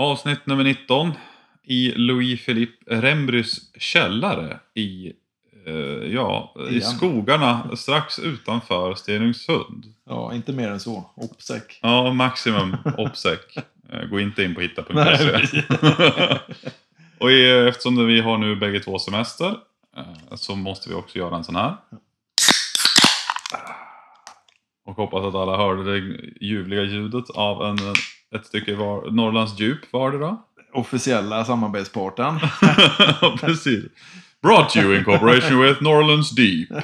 Avsnitt nummer 19 i Louis Philippe Rembrys källare i, eh, ja, i skogarna strax utanför Stenungsund. Ja, inte mer än så. Opsec. Ja, maximum OPSEC. Eh, Gå inte in på hitta.se. Och i- eftersom vi har nu bägge två semester eh, så måste vi också göra en sån här. Och hoppas att alla hörde det ljuvliga ljudet av en, ett stycke var, Norrlands djup var det då? Officiella samarbetspartern. Ja, Precis. Brought you in cooperation with Norrlands Deep.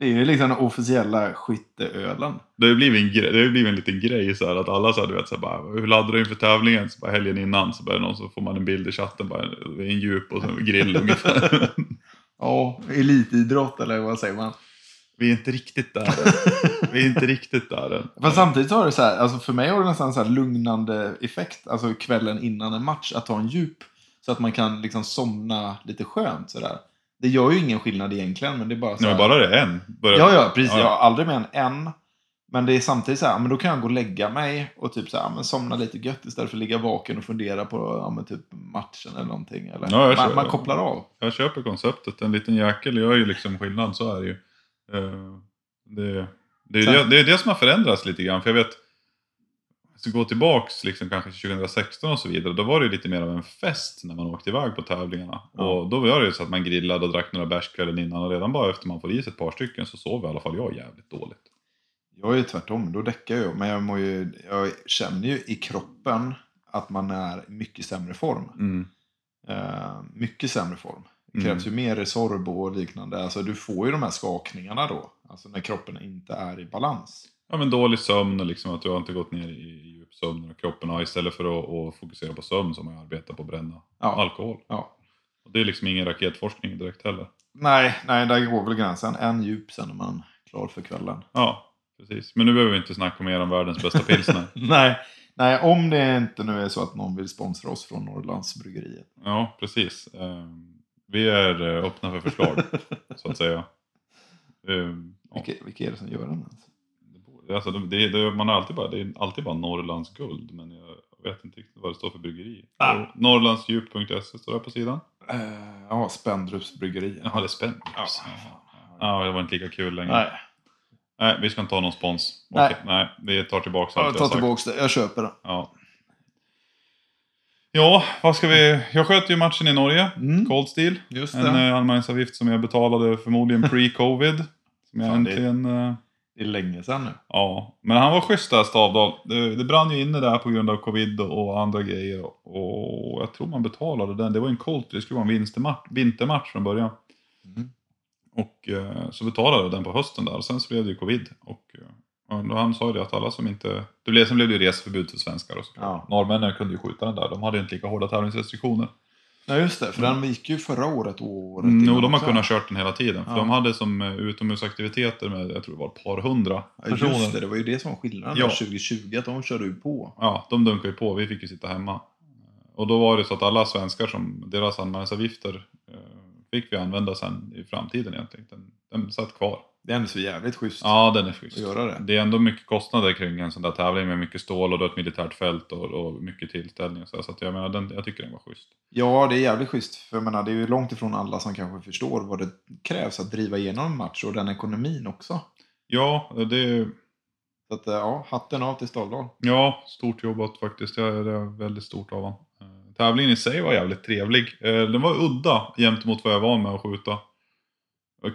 Det är ju liksom den officiella skytteölen. Det har blivit en, gre- det har blivit en liten grej så här att alla så här, du vet, så här, bara, hur laddar du inför tävlingen? Så bara helgen innan så bara någon så får man en bild i chatten bara, det är en djup och så en grill ungefär. Ja, elitidrott eller vad säger man? Vi är inte riktigt där än. Vi är inte riktigt där än. Fast samtidigt har det så här, alltså för mig har det nästan så här lugnande effekt, alltså kvällen innan en match, att ta en djup. Så att man kan liksom somna lite skönt sådär. Det gör ju ingen skillnad egentligen, men det är bara så Nej, här... men bara det en. Börjar... Ja, ja, precis. Ja, ja. Jag har aldrig mer än en. Men det är samtidigt så här, men då kan jag gå och lägga mig och typ så här, men somna lite gött istället för att ligga vaken och fundera på ja, men typ matchen eller någonting. Eller, Ja, man, man kopplar av. Jag köper konceptet. En liten jäkel gör ju liksom skillnad, så är det ju. Eh, Det, det, är det, det är det som har förändrats lite grann. För jag vet, så gå tillbaks liksom kanske till 2016 och så vidare. Då var det lite mer av en fest när man åkte iväg på tävlingarna. Ja. Och då var det ju så att man grillade och drack några bärs kvällen innan. Och redan bara efter man får i sig ett par stycken så sov i alla fall jag jävligt dåligt. Jag är tvärtom, då däckar jag. Men jag, mår ju, jag känner ju i kroppen att man är i mycket sämre form. Mm. Eh, mycket sämre form. Det Mm. krävs ju mer Resorb och liknande. Alltså, du får ju de här skakningarna då. Alltså när kroppen inte är i balans. Ja men dålig sömn och liksom att du har inte gått ner i djup sömn och kroppen har istället för att, att fokusera på sömn som jag arbetar på att bränna Ja. alkohol. Ja. Och det är liksom ingen raketforskning direkt heller. Nej, nej, där går väl gränsen. En djup sen är man klar för kvällen. Ja, precis. Men nu behöver vi inte snacka mer om världens bästa pilsner. Nej, nej, om det inte nu är så att någon vill sponsra oss från Norrlandsbryggeriet. Ja, precis. Ehm, Vi är eh, öppna för förslag, så att säga. Ehm, Ja, Vilka, vilka är det som gör den det borde- alltså, det, det, man har alltid bara, det är alltid bara Norrlands guld, men jag vet inte riktigt vad det står för bryggeri. Ah. Norrlandsdjup.se står det på sidan. Uh, ja, Spendrups bryggeri. Jaha, det är spännande. Ja. Ja, det var inte lika kul längre. Nej, Nej, vi ska inte ha någon spons. Nej. Okej, nej vi tar tillbaka jag allt jag tar har sagt. tillbaka det. Jag köper den. Ja. Ja, vad ska vi... Jag sköt ju matchen i Norge. Mm, Cold Steel. just En det. eh, anmälningsavgift som jag betalade förmodligen pre-covid. Som jag Fan, det- äntligen... eh, Det är länge sedan nu. Ja, men han var schysst där Stavdal. Det, det brann ju inne där på grund av covid och, andra grejer. Och jag tror man betalade den. Det var en Cold det skulle vara en vintermatch, vintermatch från början. Mm. Och eh, så betalade jag den på hösten där och sen så blev det ju covid. Och, eh, då han sa ju det att alla som inte... Det blev, sen blev det ju reseförbud för svenskar och så. Ja. Norrmännen kunde ju skjuta den där, de hade ju inte lika hårda tävlingsrestriktioner. ja, just det. För den gick ju förra året och året Mm, jo, de har också. kunnat kört den hela tiden. För Ja. de hade som eh, utomhusaktiviteter med, jag tror det var ett par hundra Ja, personer. just det, det var ju det som var skillnaden Ja. där 2020, att de körde ju på. Ja, de dunkade ju på. Vi fick ju sitta hemma. Och då var det så att alla svenskar som deras anmälningsavgifter eh, fick vi använda sen i framtiden egentligen. Den, den satt kvar. Det är ändå så jävligt schysst Ja, den är att schysst. göra det. Det är ändå mycket kostnader kring en sån där tävling med mycket stål och då ett militärt fält och, och mycket tillställning. och Så, så att jag menar, den, jag tycker den var schysst. Ja, det är jävligt schysst. För jag menar, det är ju långt ifrån alla som kanske förstår vad det krävs att driva igenom en match och den ekonomin också. Ja, det, Så att, eh, ja, hatten av till Stavdal. Ja, stort jobbat faktiskt. Det är väldigt stort av honom. Eh, Tävlingen i sig var jävligt trevlig. Eh, Den var udda jämt mot vad jag var med att skjuta.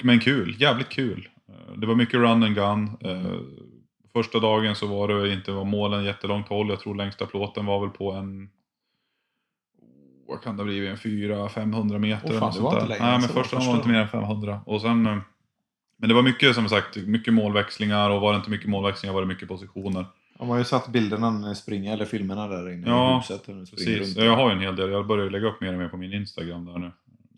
Men kul, jävligt kul. Eh, Det var mycket run and gun. Eh, Första dagen så var det inte var målen jättelångt håll. Jag tror längsta plåten var väl på en... oh, Vad kan det ha blivit? En 400-500 meter. Eller fan, det var inte längre Nej, men första första var inte mer än 500. Och sen... eh, Men det var mycket som sagt, mycket målväxlingar och var det inte mycket målväxlingar var det mycket positioner. De har ju satt bilderna när ni springer, eller filmerna där inne Ja, i huset. När ni Precis, runt. jag har ju en hel del. Jag börjar lägga upp mer och mer på min Instagram där nu.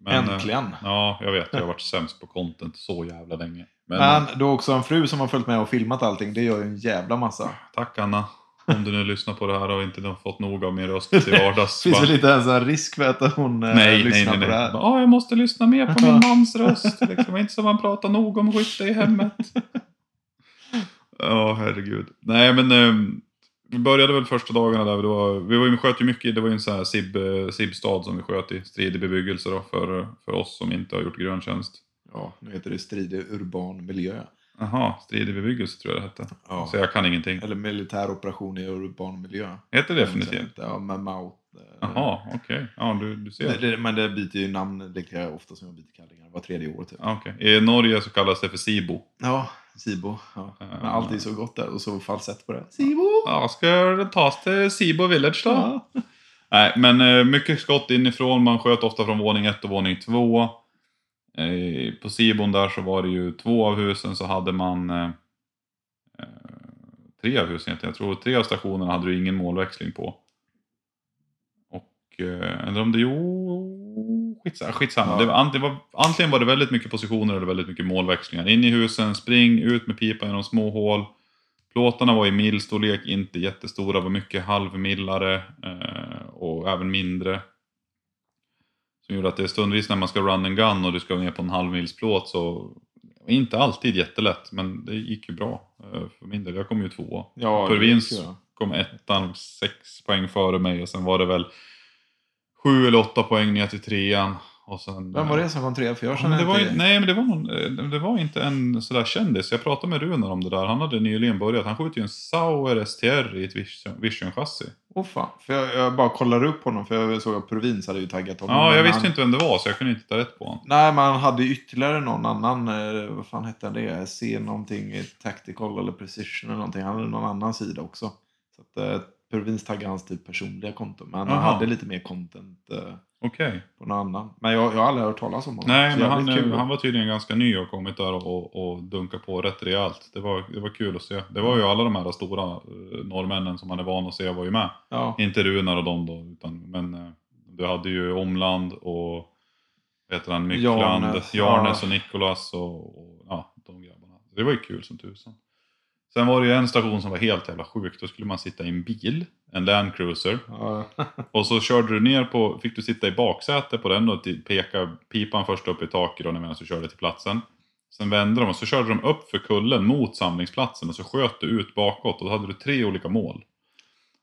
Men, eh, Äntligen! Ja, jag vet. Jag har varit sämst på content så jävla länge. Men, Men du har också en fru som har följt med och filmat allting. Det gör ju en jävla massa. tack Anna. Om du nu lyssnar på det här och inte har fått nog av min röst till vardags. Finns väl inte ens en risk för att hon eh, nej, nej, lyssnar nej. nej. på det här? Bara, "Ah, jag måste lyssna mer på min mans röst. Liksom. Inte som man pratar nog om skytte i hemmet. Ja, herregud. Nej, men ehm, Vi började väl första dagarna där, det var, vi, var, vi sköt ju mycket, det var ju en sån här SIB, eh, SIB-stad som vi sköt i, stridig bebyggelse då, för, för oss som inte har gjort gröntjänst. Ja, nu heter det stridig urban miljö. Jaha, stridig bebyggelse tror jag det hette. Ja. Så jag kan ingenting. Eller militär operation i urban miljö. Heter det definitivt? Ja, med Mao. Jaha, okej. Ja, du, du ser. Det, det, men det byter ju namn lika ofta som jag byter kallingar. Var tredje år typ. Okej. I Norge så kallas det för SIBO. Ja, Sibo. Ja. Ja. Men allt är så gott där och så falsett på det. Sibo! Ja, ska det tas till Sibo Village då? Nej, men eh, mycket skott inifrån. Man sköt ofta från våning ett och våning två. Eh, på Sibon där så var det ju två av husen så hade man eh, eh, tre av husen egentligen. Jag tror tre av stationerna hade du ingen målväxling på. Och, eh, eller om det, jo, skitsamma. skitsamma. Ja. Det var, antingen, var, antingen var det väldigt mycket positioner eller väldigt mycket målväxlingar. In i husen, spring, ut med pipan genom små hål. Plåtarna var i milstorlek, inte jättestora, var mycket halvmillare eh, och även mindre. Som gjorde att det stundvis när man ska run and gun och du ska ner på en halvmilsplåt så inte alltid jättelätt, men det gick ju bra eh, för min del. Jag kom ju tvåa. Ja, Purvins det kom ettan, sex poäng före mig och sen var det väl sju eller åtta poäng ner till trean. Och sen, Vem var det som kom trea? För jag Ja, men det var, inte... nej, men det var, någon, eh, det var inte en sådär kändis. Jag pratade med Runar om det där. Han hade nyligen börjat. Han skjuter ju en Sauer STR i ett Vision- Vision-chassi. Åh fan. För jag, jag bara kollar upp honom för jag såg att Provins hade ju taggat honom. Ja, jag visste han... inte vem det var så jag kunde inte ta rätt på honom. Nej, men han hade ytterligare någon annan, eh, vad fan hette det? Se någonting Tactical eller Precision eller någonting. Han hade någon annan sida också. Så att eh, Provins taggade hans typ personliga konto. Men han hade lite mer content eh, Okej. på någon annan. Men jag, jag har aldrig hört talas om honom. Nej, men han, kul. han var tydligen ganska ny och kommit där och, och, dunkat på rätt rejält. Det var, det var kul att se. Det var ju alla de här stora eh, norrmännen som man är van att se var ju med. Ja, Inte Runar och dem då, utan, men eh, du hade ju Omland och heter han, Myckland, Jarnes, Jarnes, ja. och Nikolas och, och ja, de grabbarna. Det var ju kul som tusan. Sen var det ju en station som var helt jävla sjuk. Då skulle man sitta i en bil, en Land Cruiser. ja. Och så körde du ner på, fick du sitta i baksätet på den och peka pipan först upp i taket medan du körde till platsen. Sen vände de och så körde de upp för kullen mot samlingsplatsen och så sköt du ut bakåt och då hade du tre olika mål.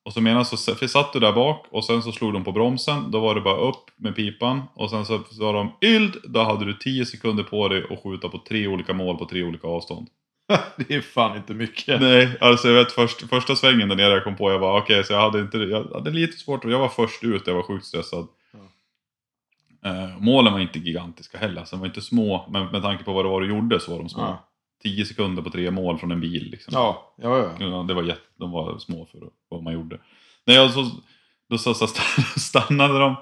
Och så medan så satt du där bak och sen så slog de på bromsen, då var det bara upp med pipan och sen så sa de YLD, då hade du 10 sekunder på dig att skjuta på tre olika mål på tre olika avstånd. det är fan inte mycket. Nej, alltså jag vet först, första svängen där nere jag kom på, jag var okej, så jag hade inte, jag hade lite svårt, jag var först ut, jag var sjukt stressad. Eh, målen var inte gigantiska heller, alltså de var inte små, men med tanke på vad det var du gjorde så var de små. Ja, 10 sekunder på tre mål från en bil liksom. ja, ja. ja. Ja, det var jätte, de var små för vad man gjorde. Nej, alltså, då så, så stannade de.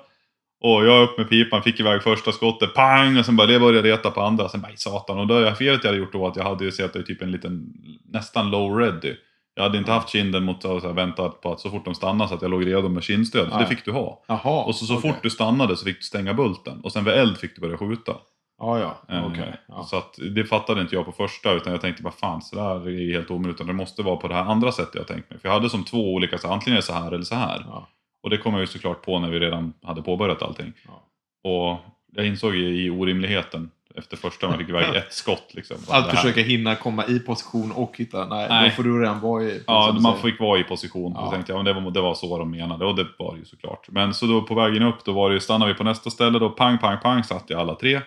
Och jag upp med pipan, fick iväg första skottet, pang! Och sen bara det började reta på andra. Sen bara, "Aj, satan. Och då, felet jag hade gjort då att jag hade ju sett det typ en liten, nästan low ready. Jag hade inte haft kinden mot här, väntat på att så fort de stannade så att jag låg redo med kindstöd. För det fick du ha. Jaha. Och så, så okej. fort du stannade så fick du stänga bulten. Och sen vid eld fick du börja skjuta. Ja, ja. Eh, Okej. Ja. Så att det fattade inte jag på första utan jag tänkte bara fan så där är helt omöjligt. Utan det måste vara på det här andra sättet jag tänkt mig. För jag hade som två olika, så antingen är det så här eller så här. Ja. Och det kom jag ju såklart på när vi redan hade påbörjat allting. Ja. Och jag insåg ju i orimligheten efter första man fick iväg ett skott. Liksom, här- försöka hinna komma i position och hitta... Nej, Nej. då får du redan vara i... Ja, man säger. fick vara i position. Ja. Så tänkte jag, men det var, det var så de menade. Och det var det ju såklart. Men så då på vägen upp, då var det ju, stannade vi på nästa ställe. Då pang, pang, pang satt jag alla tre.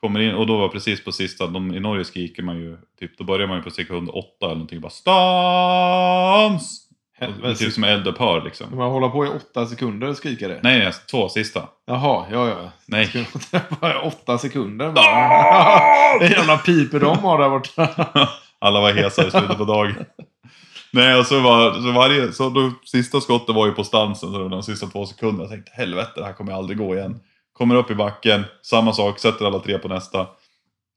Kommer in och då var precis på sista, de, i Norge skriker man ju, typ, då börjar man ju på sekund åtta eller någonting. Bara stans! Det typ som eldupphör liksom. Kan man hålla på i åtta sekunder och skrika det? Nej, nej, två sista. Jaha, ja, ja. Nej. Vara åtta sekunder bara. Det jävla piper de har där borta. Alla var hesa i slutet på dagen. Nej, och så var så varje, så då, sista skottet var ju på stansen, så de sista två sekunderna. Jag tänkte helvete, det här kommer jag aldrig gå igen. Kommer upp i backen, samma sak, sätter alla tre på nästa.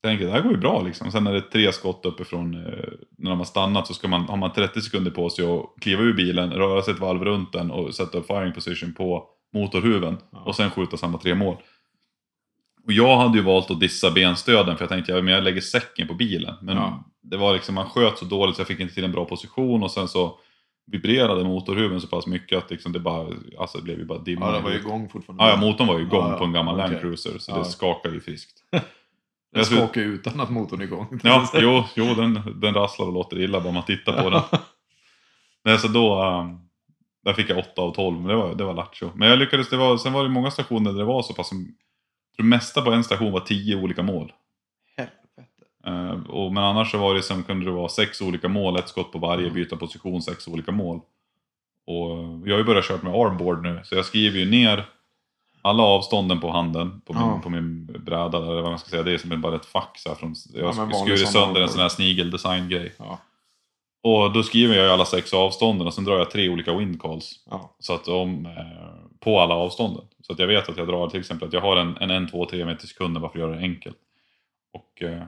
Tänker det här går ju bra liksom. Sen är det tre skott uppifrån, eh, när de har stannat så ska man, har man 30 sekunder på sig att kliva ur bilen, röra sig ett varv runt den och sätta upp firing position på motorhuven. Ja. Och sen skjuta samma tre mål. Och jag hade ju valt att dissa benstöden för jag tänkte men jag lägger säcken på bilen. Men Ja. det var liksom, man sköt så dåligt så jag fick inte till en bra position och sen så vibrerade motorhuven så pass mycket att liksom det bara, alltså det blev ju bara dimma. Ja, det i var ju igång fortfarande. Ja, ja, motorn var ju igång Ja, på en gammal Okej. Land Cruiser så det skakade ju friskt. Den skulle- skakar ju utan att motorn är igång. Ja, jo, jo den, den rasslar och låter illa bara man tittar på den. Nej, så då... Um, där fick jag 8 av 12, men det var, det var lattjo. Men jag lyckades, det var, sen var det många stationer där det var så pass... som- Jag tror det mesta på en station var 10 olika mål. Helvete. Eh, och, men annars så var det som kunde det vara sex olika mål, ett skott på varje, Mm. byta position, sex olika mål. Och jag har ju börjat köra med armboard nu, så jag skriver ju ner alla avstånden på handen, på min, Ja. på min bräda, eller vad man ska säga. Det är som bara ett fack så här från, jag vanlig skurit sönder en sån här snigel-design-grej. Ja. Och då skriver jag alla sex avstånden och sen drar jag tre olika wind calls. Ja. Så att om, eh, på alla avstånden. Så att jag vet att jag drar till exempel att jag har en, en 1, 2, 3 meter i sekunden bara för att göra det enkelt. Och eh,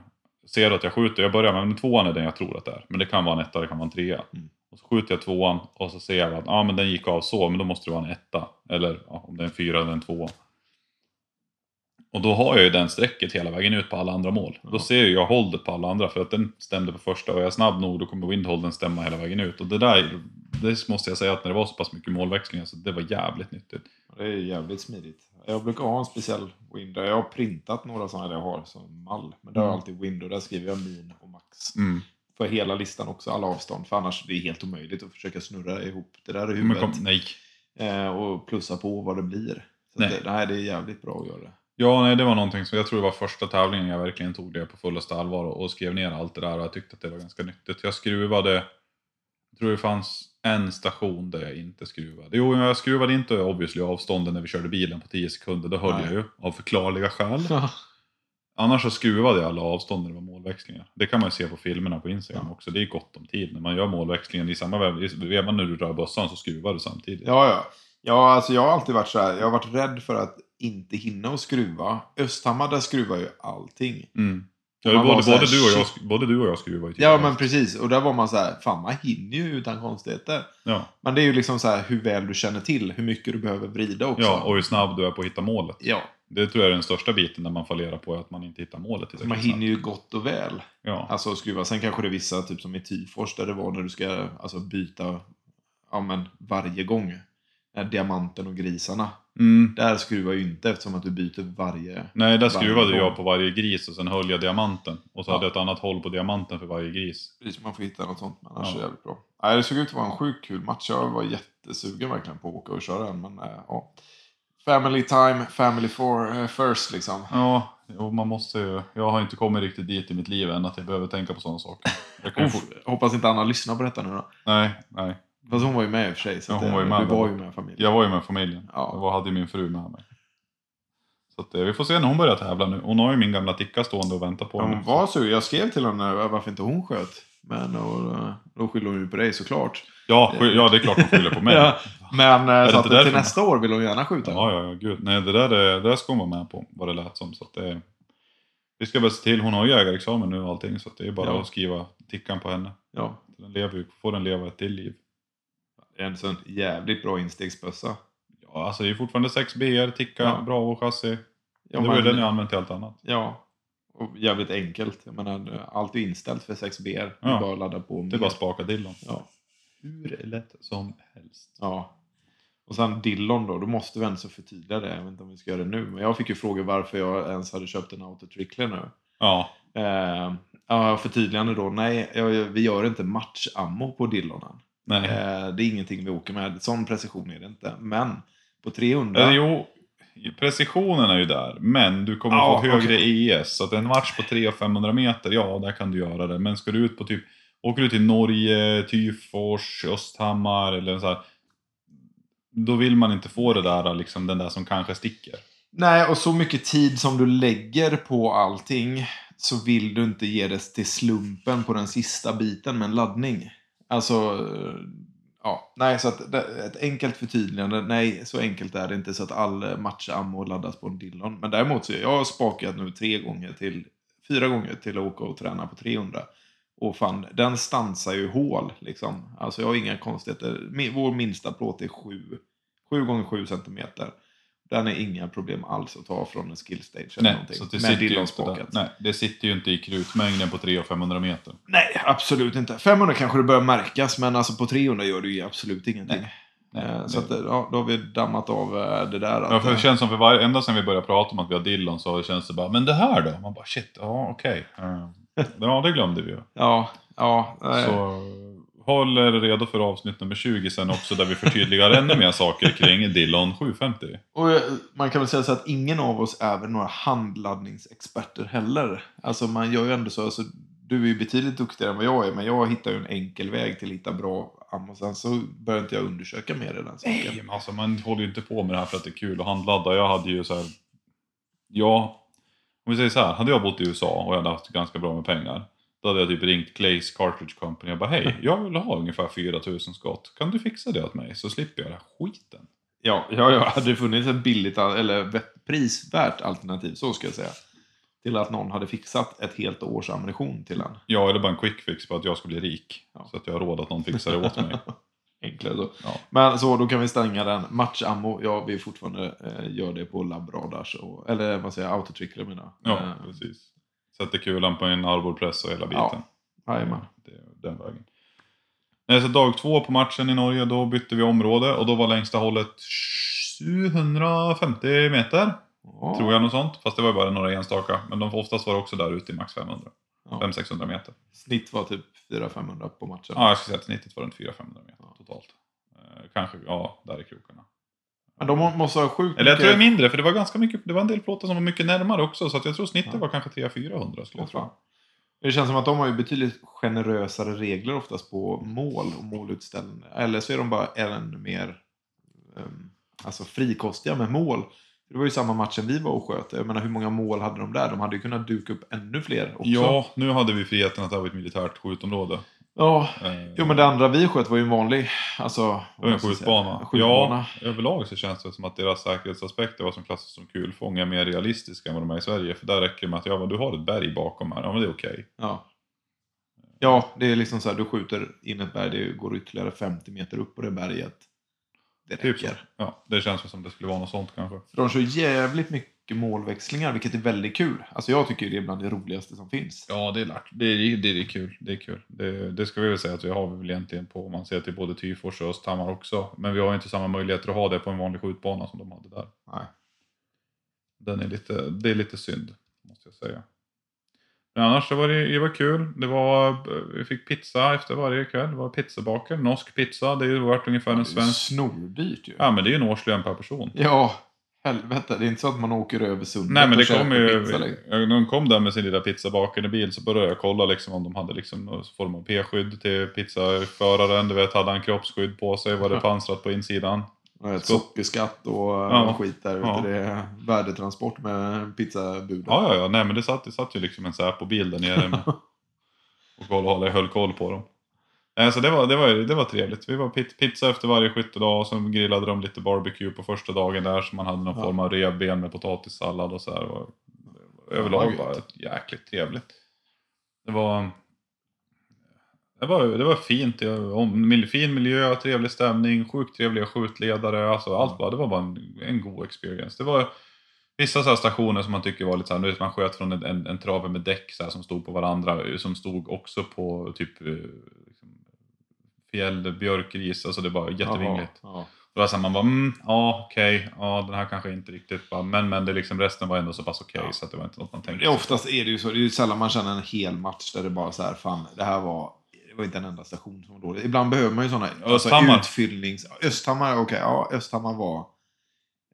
ser att jag skjuter, jag börjar med en tvåan är den jag tror att det är. Men det kan vara en etta, det kan vara en trea. Mm. Och så skjuter jag tvåan och så ser jag att ah, men den gick av så, men då måste det vara en etta. Eller ja, om det är en fyra eller en tvåa. Och då har jag ju den strecket hela vägen ut på alla andra mål. Då ser jag holdet på alla andra för att den stämde på första och är jag snabb nog då kommer windholden stämma hela vägen ut. Och det där, det måste jag säga att när det var så pass mycket målväxlingar så det var jävligt nyttigt. Det är jävligt smidigt. Jag brukar ha en speciell window. Jag har printat några sådana där jag har som mall. Men där har jag Mm. alltid window. Där skriver jag min och max. Mm. För hela listan också, alla avstånd. För annars det är helt omöjligt att försöka snurra ihop det där i huvudet. kom, nej. Eh, och plussa på vad det blir. Så Nej. Det, det här det är jävligt bra att göra det. Ja, nej, det var någonting som jag tror det var första tävlingen jag verkligen tog det på fullaste allvar och, och skrev ner allt det där och jag tyckte att det var ganska nyttigt. Jag skruvade, jag tror det fanns en station där jag inte skruvade. Jo, jag skruvade inte obviously avstånden när vi körde bilen på 10 sekunder, det höll Nej. jag ju av förklarliga skäl. Annars så skruvade jag alla avstånd när det var målväxlingar. Det kan man ju se på filmerna på Instagram Ja. också. Det är gott om tid. När man gör målväxlingen i samma vev, i vevan när du rör bössan så skruvar du samtidigt. Ja, ja. Ja, alltså jag har alltid varit så här. Jag har varit rädd för att inte hinna och skruva. Östhammar, där skruvar ju allting. Mm. Ja, både, så här, både, du och jag, både du och jag skruvar ju Ja, men precis. Och där var man så här, fan man hinner ju utan konstigheter. ja. Men det är ju liksom så här hur väl du känner till, hur mycket du behöver vrida också. ja, och hur snabb du är på att hitta målet. ja. Det tror jag är den största biten när man fallerar på att man inte hittar målet. Man hinner ju gott och väl. Ja. Alltså skruva. Sen kanske det är vissa, typ som i Tyfors, där det var när du ska alltså, byta ja, men, varje gång. Eh, Diamanten och grisarna. Mm. Där skruvar ju inte eftersom att du byter varje... Nej, där skruvade jag på varje gris och sen höll jag diamanten. Och så Ja. hade jag ett annat håll på diamanten för varje gris. Precis, man får hitta något sånt. Men annars Ja. är det jävligt bra. Nej, det såg ut att vara en sjukt kul match. Jag var jättesugen verkligen på att åka och köra den. Men eh, ja. Family time, family for, eh, first liksom. Ja, och man måste ju... Jag har inte kommit riktigt dit i mitt liv än att jag behöver tänka på sådana saker. Jag hoppas inte Anna lyssnar på detta nu då. Nej, nej. Fast hon var ju med i och för sig. Så Ja, hon var ju med Du var ju med familjen. Jag var ju med familjen. Ja. Jag hade ju min fru med mig. Så att, eh, vi får se när hon börjar tävla nu. Hon har ju min gamla ticka stående och väntar på Ja, henne. hon var sugen. Jag skrev till henne varför inte hon sköt. Men och, eh, då skyller hon ju på dig såklart. Ja, ja, det är klart hon skyller på mig. Ja, Men eh, det så att till nästa år vill hon gärna skjuta. Ja, ja, ja, gud. Nej, det där, är- det där ska hon vara med på, vad det lät som. Så att det, vi ska väl se till, hon har ju jägarexamen nu och allting, så det är bara Ja. att skriva tickan på henne. Ja. Den lever, får den leva ett till liv. Är en sån jävligt bra instegsbössa. Ja, alltså det är fortfarande 6 BR, ticka, Ja. Bravo chassi. Ja, det var ju den jag använt till allt annat. Ja. Och jävligt enkelt. Jag menar, allt är inställt för 6BR. Det Ja. är bara att ladda på. Det är bara att spaka dillon. Ja. Hur lätt som helst. ja. Och sen Dillon då, då måste vi ändå förtydliga det. Jag vet inte om vi ska göra det nu. Men jag fick ju fråga varför jag ens hade köpt en autotrickler nu. Ja, Eh, ja, förtydligande då. Nej, vi gör inte matchammo på Dillonen. nej. Eh, det är ingenting vi åker med. Sån precision är det inte. Men på 300. Eller jo, precisionen är ju där, men du kommer Ja, få högre okej. ES. Så att en match på 300-500 meter, ja, där kan du göra det. Men ska du ut på typ, åker du till Norge, Tyfors, Östhammar eller så här. Då vill man inte få det där, liksom den där som kanske sticker. Nej, och så mycket tid som du lägger på allting så vill du inte ge det till slumpen på den sista biten med en laddning. Alltså, ja, nej, så att ett enkelt förtydligande. Nej, så enkelt är det inte så att all eh, matchammo laddas på en Dillon. Men däremot så jag har spakat nu tre gånger till, fyra gånger till att åka och träna på 300. Och fan, den stansar ju hål liksom. Alltså jag har inga konstigheter. Vår minsta plåt är 7, 7 gånger 7 centimeter. Den är inga problem alls att ta från en skill stage eller Nej, någonting. så det med sitter, ju Dillon inte där. spakat. Nej, det sitter ju inte i krutmängden på 300 och 500 meter. Nej, absolut inte. 500 kanske det börjar märkas, men alltså på 300 gör det ju absolut ingenting. Nej, Eh, det- så att, ja, då har vi dammat av eh, det där. Ja, Att, för det eh, känns som för varje, ända sedan vi började prata om att vi har Dillon så känns det bara, men det här då? Man bara shit, ja okej. Eh, Ja, det glömde vi ju. ja, ja, nej. Så håll er redo för avsnitt nummer 20 sen också där vi förtydligar ännu mer saker kring Dillon 750. Och eh, man kan väl säga så att ingen av oss är väl några handladdningsexperter heller. Alltså man gör ju ändå så, alltså, du är ju betydligt duktigare än vad jag är, men jag hittar ju en enkel väg till att hitta bra ammo. Sen så börjar inte jag undersöka mer i den saken. Nej, men alltså man håller ju inte på med det här för att det är kul att handladda. Jag hade ju så här. Ja, om vi säger så här. Hade jag bott i USA och jag hade haft ganska bra med pengar. Då hade jag typ ringt Clays Cartridge Company och bara hej, jag vill ha ungefär 4000 skott. Kan du fixa det åt mig så slipper jag den här skiten. Ja, ja, ja, hade det funnits ett billigt eller prisvärt alternativ, så ska jag säga. Till att någon hade fixat ett helt års ammunition till en. Ja, eller bara en quick fix på att jag ska bli rik. Ja. Så att jag har råd att någon fixar det åt mig. Enklare så. Ja. Men så, då kan vi stänga den. Matchammo, ja, vi fortfarande eh, gör det på labbradars, och, eller vad säger jag, autotrickler menar. Ja, Eh, precis. Sätter kulan på en arborpress och hela biten. Jajamän. Det är den vägen. Nej, så dag två på matchen i Norge, då bytte vi område och då var längsta hållet 750 meter. Ja. Tror jag något sånt. Fast det var bara några enstaka. Men de oftast var också där ute i max 500. Ja. 500-600 meter. Snitt var typ 400-500 på matchen. Ja, jag skulle säga att snittet var runt 400-500 meter Ja. totalt. Eh, kanske, ja, där i krokarna. Men de må- måste ha sjukt Eller jag tror det är mycket- mindre, för det var ganska mycket, det var en del plåtar som var mycket närmare också. Så att jag tror snittet Ja. var kanske 300-400 skulle jag tro. Det känns som att de har ju betydligt generösare regler oftast på mål och målutställningar. Eller så är de bara ännu mer um, alltså frikostiga med mål. Det var ju samma matchen vi var och sköt. Jag menar hur många mål hade de där? De hade ju kunnat duka upp ännu fler också. Ja, nu hade vi friheten att var ett militärt skjutområde. Ja. Eh, Jo men det andra vi sköt var ju en vanlig, alltså... En skjutbana. skjutbana. Ja, överlag så känns det som att deras säkerhetsaspekter, vad som klassas som kulfång, är mer realistiska än vad de är i Sverige. För där räcker det med att ja, du har ett berg bakom här, ja men det är okej. Ja. Ja, det är liksom så här, du skjuter in ett berg, det går ytterligare 50 meter upp på det berget. Det räcker. Typ så. Ja, det känns som det skulle vara något sånt kanske. För de kör jävligt mycket målväxlingar, vilket är väldigt kul. Alltså jag tycker det är bland det roligaste som finns. Ja, det är. Det är, det är kul. Det är kul. Det, det ska vi väl säga att vi har väl egentligen på, om man ser till både Tyfors och Östhammar också. Men vi har ju inte samma möjligheter att ha det på en vanlig skjutbana som de hade där. Nej. Den är lite, det är lite synd, måste jag säga. Men annars så var det, det var kul. Det var, vi fick pizza efter varje kväll. Det var pizzabaker, norsk pizza. Det är ju värt ungefär en Det är svensk... snordyrt ju. Ja men det är ju en årslön per person. Ja, helvete. Det är inte så att man åker över sundet Nej men det kom ju, pizza, liksom. de kom där med sin lilla pizzabakande bil så började jag kolla liksom om de hade liksom någon form av p-skydd till pizzaföraren. Du vet, hade han kroppsskydd på sig? Var det pansrat på insidan? Ett sockerskatt och Ja. skit där. Ja. Ja. Det är värdetransport med pizzabuden. Ja, ja, ja. Nej men det satt, det satt ju liksom en Säpo-bil där nere med, och koll, höll koll på dem. Nej, så det var, det, var, det var trevligt. Vi var pizza efter varje skyttedag och så grillade de lite barbecue på första dagen där så man hade någon Ja. form av revben med potatissallad och så här. Och, överlag bara jäkligt trevligt. Det var, det var, det var fint. Fin miljö, trevlig stämning, sjukt trevliga skjutledare. Alltså allt bara, det var bara en, en god experience. Det var vissa så stationer som man tycker var lite så här, nu man sköt från en, en, en trave med däck så här, som stod på varandra, som stod också på typ fjäll, björkris, alltså det var jättevingligt. Jaha, Ja. Då var man bara, mm, ja okej, ja den här kanske inte riktigt, bara, men men det liksom, resten var ändå så pass okej Ja. så att det var inte något man tänkte. Det oftast är det ju så. Det är ju sällan man känner en hel match där det bara så här, fan, det här var... Det var inte en enda station som var dålig. Ibland behöver man ju sådana Östhammar. utfyllnings... Östhammar, okej. ja, Östhammar var...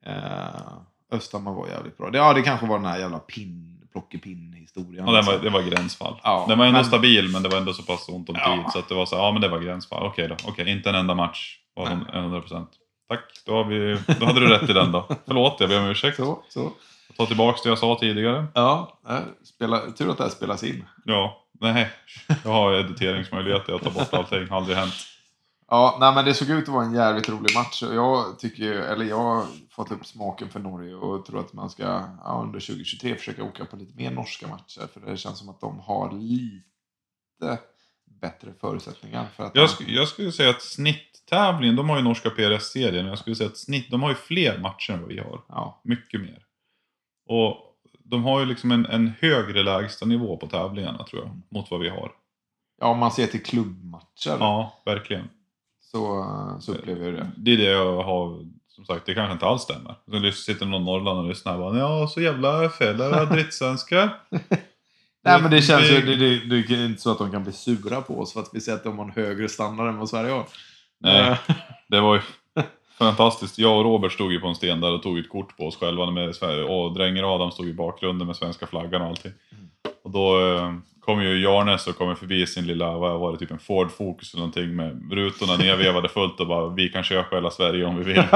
Eh, Östhammar var jävligt bra. Det, ja, det kanske var den här jävla pin, plockepinn-historien. Ja, den var, liksom. det var gränsfall. Ja, den var ändå men- stabil men det var ändå så pass ont om Ja. tid så att det var så här, ja men det var gränsfall. Okej då, okej inte en enda match var Nej. 100%. Tack, då, har vi, då hade du rätt i den då. Förlåt, jag ber om ursäkt. Så, så. Jag tar tillbaka det jag sa tidigare. Ja, eh, spela, tur att det här spelas in. Ja, nej. Jag har editeringsmöjligheter, jag tar bort allting, aldrig hänt. Ja, nej, men det såg ut att vara en jävligt rolig match. Och jag tycker eller jag har fått upp smaken för Norge och tror att man ska ja, under 2023 försöka åka på lite mer norska matcher. För det känns som att de har lite bättre förutsättningar. För att Jag, sk- jag skulle säga att snitttävlingen, de har ju norska PRS-serien, jag skulle säga att snitt, de har ju fler matcher än vad vi har. ja, Mycket mer. Och de har ju liksom en, en högre lägsta nivå på tävlingarna tror jag, mot vad vi har. ja, om man ser till klubbmatcher Ja, verkligen. Så, så upplever jag det. Det är det jag har, som sagt, det kanske inte alls stämmer. Så sitter någon Norrland och lyssnar och bara ja, så jävla fällare drittsvenskar. Nej, men det känns ju... Det, det, det är inte så att de kan bli sura på oss för att vi säger att de har en högre standard än vad Sverige har. Nej. Eh, Det var ju fantastiskt. Jag och Robert stod ju på en sten där och tog ett kort på oss själva. Med, Sver- och Dränger Adam stod i bakgrunden med svenska flaggan och allting. Och då eh, kom ju Jarnes och kom förbi sin lilla, vad var det, typ en Ford Focus eller någonting med rutorna nedvevade fullt och bara vi kan köpa hela Sverige om vi vill.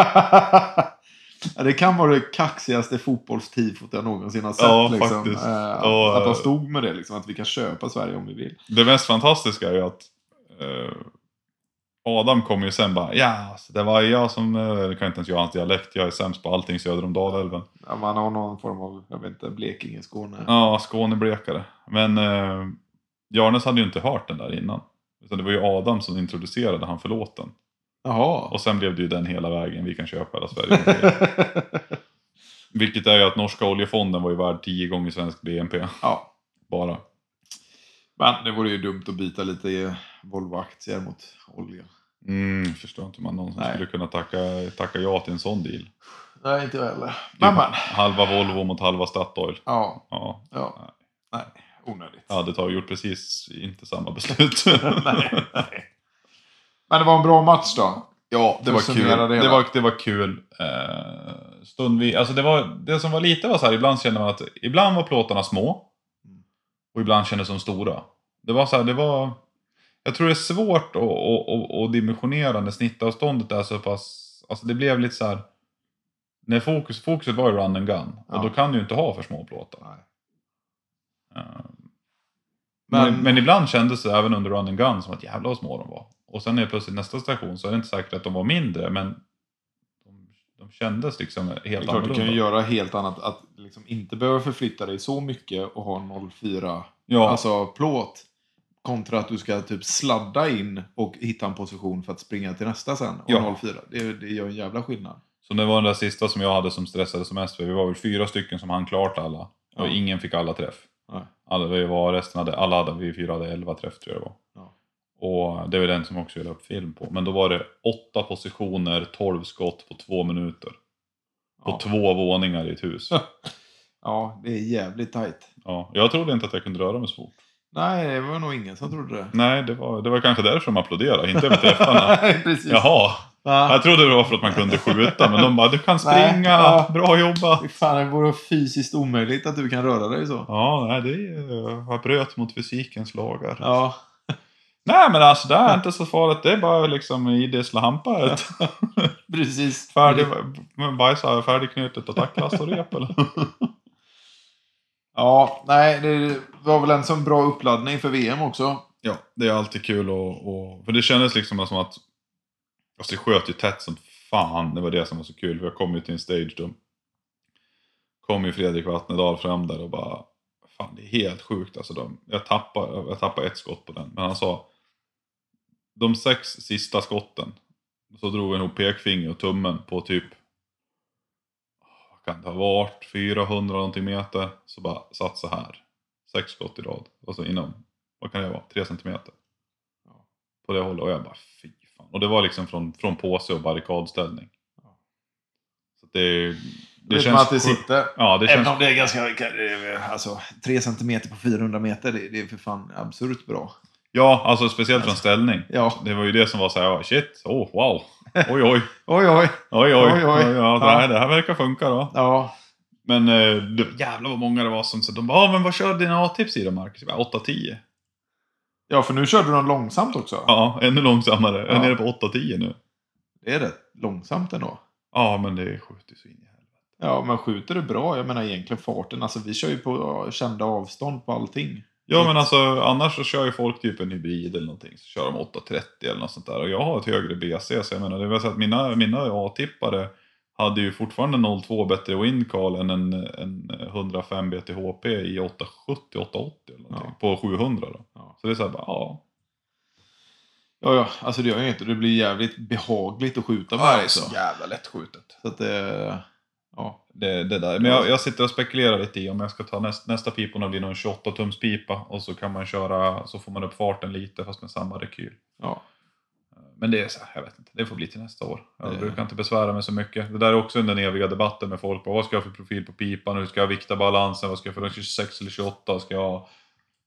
ja, det kan vara det kaxigaste fotbollstifot jag någonsin har sett. Ja, liksom. Eh, att, Och, att de eh, stod med det, liksom, att vi kan köpa Sverige om vi vill. Det mest fantastiska är ju att eh, Adam kom ju sen bara ja, så det var jag som, eh, jag kan inte ens göra hans dialekt, jag är sämst på allting söder om Dalälven. Ja, man har någon form av, jag vet inte, Blekinge, Skåne. Ja, Skåneblekare. Men eh, Jarnes hade ju inte hört den där innan. Utan det var ju Adam som introducerade han för låten. Jaha. Och sen blev det ju den hela vägen, vi kan köpa hela Sverige. Vilket är ju att norska oljefonden var ju värd 10 gånger svensk BNP. ja. Bara. Men det vore ju dumt att byta lite Volvo-aktier mot olja. Mm, förstår inte hur man någonsin Nej. skulle kunna tacka, tacka ja till en sån deal. Nej, inte jag heller. Men, men. Halva Volvo mot halva Statoil. Ja, Ja, ja. Nej, onödigt. jag hade tagit, gjort precis inte samma beslut. nej, nej. Men det var en bra match då. Ja, det var kul. det Det, var, det var kul. Eh, stundvis, alltså det, var, det som var lite var så här, ibland kände man att ibland var plåtarna små. Mm. Och ibland kändes de stora. Det var så här, det var... Jag tror det är svårt att, att, att, dimensionera när snittavståndet är så pass... Alltså det blev lite så här... När fokus, fokuset var ju run and gun. Ja. Och då kan du ju inte ha för små plåtar. Eh, Men, Men- men, ibland kändes det även under run and gun som att jävla vad små de var. Och sen är plötsligt nästa station så är det inte säkert att de var mindre men de, de kändes liksom helt Det är klart, du annorlunda. kan ju göra helt annat. Att liksom inte behöva förflytta dig så mycket och ha 04 ja, alltså plåt. Kontra att du ska typ sladda in och hitta en position för att springa till nästa sen. Och Ja. 04. Det, det gör en jävla skillnad. så det var den där sista som jag hade som stressade som mest för vi var väl fyra stycken som hann klart alla. Och Ja. ingen fick alla träff. Nej. Alla, vi var, resten hade, alla hade, vi fyra hade elva träff tror jag det var. Ja. Och det var den som också jag la upp film på. Men då var det åtta positioner, 12 skott på två minuter. På Ja. två våningar i ett hus. Ja, det är jävligt tajt. Ja, jag trodde inte att jag kunde röra mig så fort. Nej, det var nog ingen som trodde det. Nej, det var, det var kanske därför de applåderade, inte över träffarna. Nej, precis. Jaha, Ja. jag trodde det var för att man kunde skjuta, men de bara du kan Nej, springa, ja. bra jobbat. Fan, det vore fysiskt omöjligt att du kan röra dig så. Ja, nej, det är, jag bröt mot fysikens lagar. Ja, Nej, men alltså det är inte så farligt, det är bara liksom idissla hamparet. precis. Färdig, bajsa färdigknutet och tacklast och rep eller? Ja, nej, det var väl en sån bra uppladdning för VM också. Ja, det är alltid kul och, och för det kändes liksom som att Alltså det sköt ju tätt som fan, det var det som var så kul. För jag kom ju till en stage då. Kom ju Fredrik Vatnedal fram där och bara Fan det är helt sjukt alltså. De, jag, tappade, jag tappade ett skott på den. Men han sa De sex sista skotten Så drog han ihop pekfinger och tummen på typ kan det ha varit? 400 någonting meter. Så bara satt så här. Sex skott i rad. Och så inom, vad kan det vara? Tre centimeter. Ja. På det hållet. Och jag bara fy fan. Och det var liksom från, från påse och barrikadställning. Ja. Så det, Det, det vet känns... man att det sitter. Ja, det Även känns... om det är ganska... Alltså, 3 centimeter på 400 meter, det, det är för fan absurt bra. Ja, alltså speciellt från ställning. Ja. Det var ju det som var så här, shit, oh wow. Oj, oj, Oj, oj. oj, oj. Oj, oj. ja, det, Ja. här, det här verkar funka då. Ja. Men eh, det, jävlar vad många det var som så de bara, ah, men vad kör dina A-tips i då Marcus? Jag bara, 8-10. ja, för nu körde du den långsamt också. Ja, ännu långsammare. Jag är Ja. nere på 8-10 nu. Det är rätt långsamt ändå. Ja, men det skjuter så in i helvete. Ja, men skjuter du bra, jag menar egentligen farten, alltså vi kör ju på ja, kända avstånd på allting. Ja, men alltså annars så kör ju folk typ en hybrid eller någonting. Så kör de 830 eller något sånt där. Och jag har ett högre BC, så jag menar, det vill säga att mina, mina A-tippare hade ju fortfarande 0,2 bättre windcall än en, en 105 BTHP i 870, 880 eller någonting. På 700 då. Ja. Så det är så här bara, ja. Ja, ja, alltså det gör inte. Det blir jävligt behagligt att skjuta med det också. jävla lättskjutet. Så att det... Ja. Det, det där. Men jag, jag sitter och spekulerar lite i om jag ska ta näst, nästa piporna blir nog en 28 tums pipa och så kan man köra, så får man upp farten lite fast med samma rekyl. ja. Men det är så här, jag vet inte, det får bli till nästa år. Jag Det- brukar inte besvära mig så mycket. Det där är också den eviga debatten med folk. Vad ska jag ha för profil på pipan? Hur ska jag vikta balansen? Vad ska jag för 26 eller 28? Ska jag ha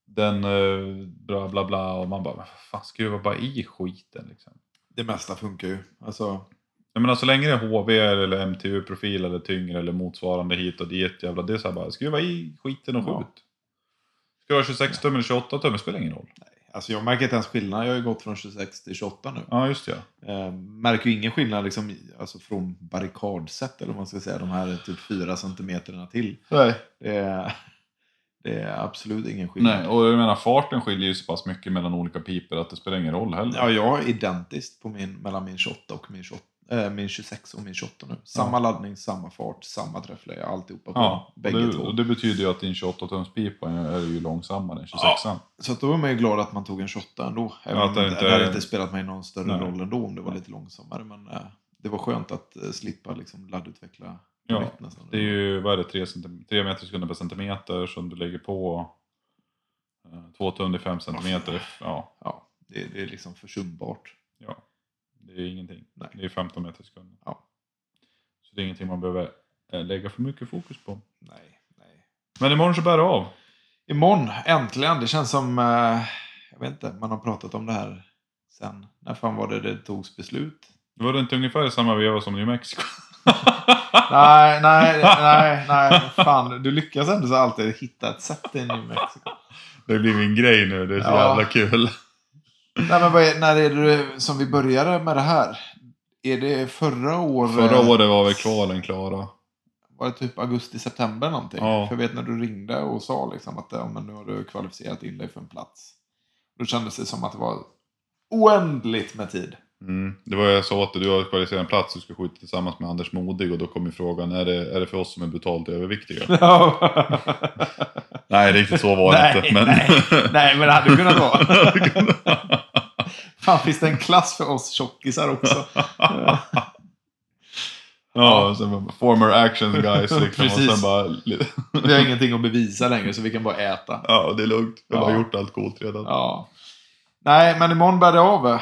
den eh, bla bla bla och man bara, "Men fan skruva bara i skiten liksom. Det mesta funkar ju. Alltså, Jag menar så länge det är HV eller MTU-profil eller tyngre eller motsvarande hit och dit jävla, det är så här bara skruva i skiten och Ja. skjut. Ska du ha 26 tum eller 28 tum, det spelar ingen roll. alltså jag märker inte ens skillnad. Jag har ju gått från 26 till 28 nu. Ja just det. Eh, märker ju ingen skillnad liksom, alltså från barrikadsätt eller vad man ska säga. De här typ 4 centimeterna till. Nej. Det är, det är absolut ingen skillnad. Nej, och jag menar farten skiljer ju så pass mycket mellan olika piper att det spelar ingen roll heller. Ja, jag är identiskt på min, mellan min 28 och min, 28, eh, min 26 och min 28 nu. Samma laddning, samma fart, samma träffläge, alltihopa på Ja, och bägge det, två. och det betyder ju att din 28-tums pipa är ju långsammare än 26 Ja. Så att då är man ju glad att man tog en 28 ändå. Även Ja, det inte- det hade inte spelat mig någon större Nej. roll ändå om det var lite långsammare. Men eh, det var skönt att eh, slippa liksom, laddutveckla Ja, nytt nästan. Det är ju, vad är det, 3, cm, 3 meter sekunder per centimeter som du lägger på. 2 tum i 5 centimeter. Ja, Ja, det, det är liksom försumbart. ja. Det är ingenting. Nej. Det är 15 meter sekunder. Ja. Så det är ingenting man behöver eh, lägga för mycket fokus på. Nej, nej. Men imorgon så bär det av. Imorgon, äntligen. Det känns som, eh, jag vet inte, man har pratat om det här sen. När fan var det det togs beslut? Det var det inte ungefär i samma veva som New Mexico? Nej, nej, nej, nej. Fan, du lyckas ändå så alltid hitta ett sätt i New Mexico. Det blir en grej nu, det är så Ja. jävla kul. Nej, men vad är, när är det som vi började med det här? Är det förra året? Förra året var väl kvalen klara. Var det typ augusti-september någonting? Ja. För jag vet när du ringde och sa liksom att ja, men nu har du kvalificerat in dig för en plats. Då kändes det som att det var oändligt med tid. Mm. Det var jag sa att du har kvalificerat en plats, du ska skjuta tillsammans med Anders Modig och då kom ju frågan, är det, är det för oss som är brutalt överviktiga? Nej, riktigt så var det nej, inte. Men... nej, nej, men det hade kunnat vara. Fan, finns det en klass för oss tjockisar också? ja, sen former action guys liksom. och Precis. sen bara, Vi har ingenting att bevisa längre så vi kan bara äta. ja det är lugnt. Har Ja. gjort allt coolt redan. Ja. Nej, men imorgon bär det av.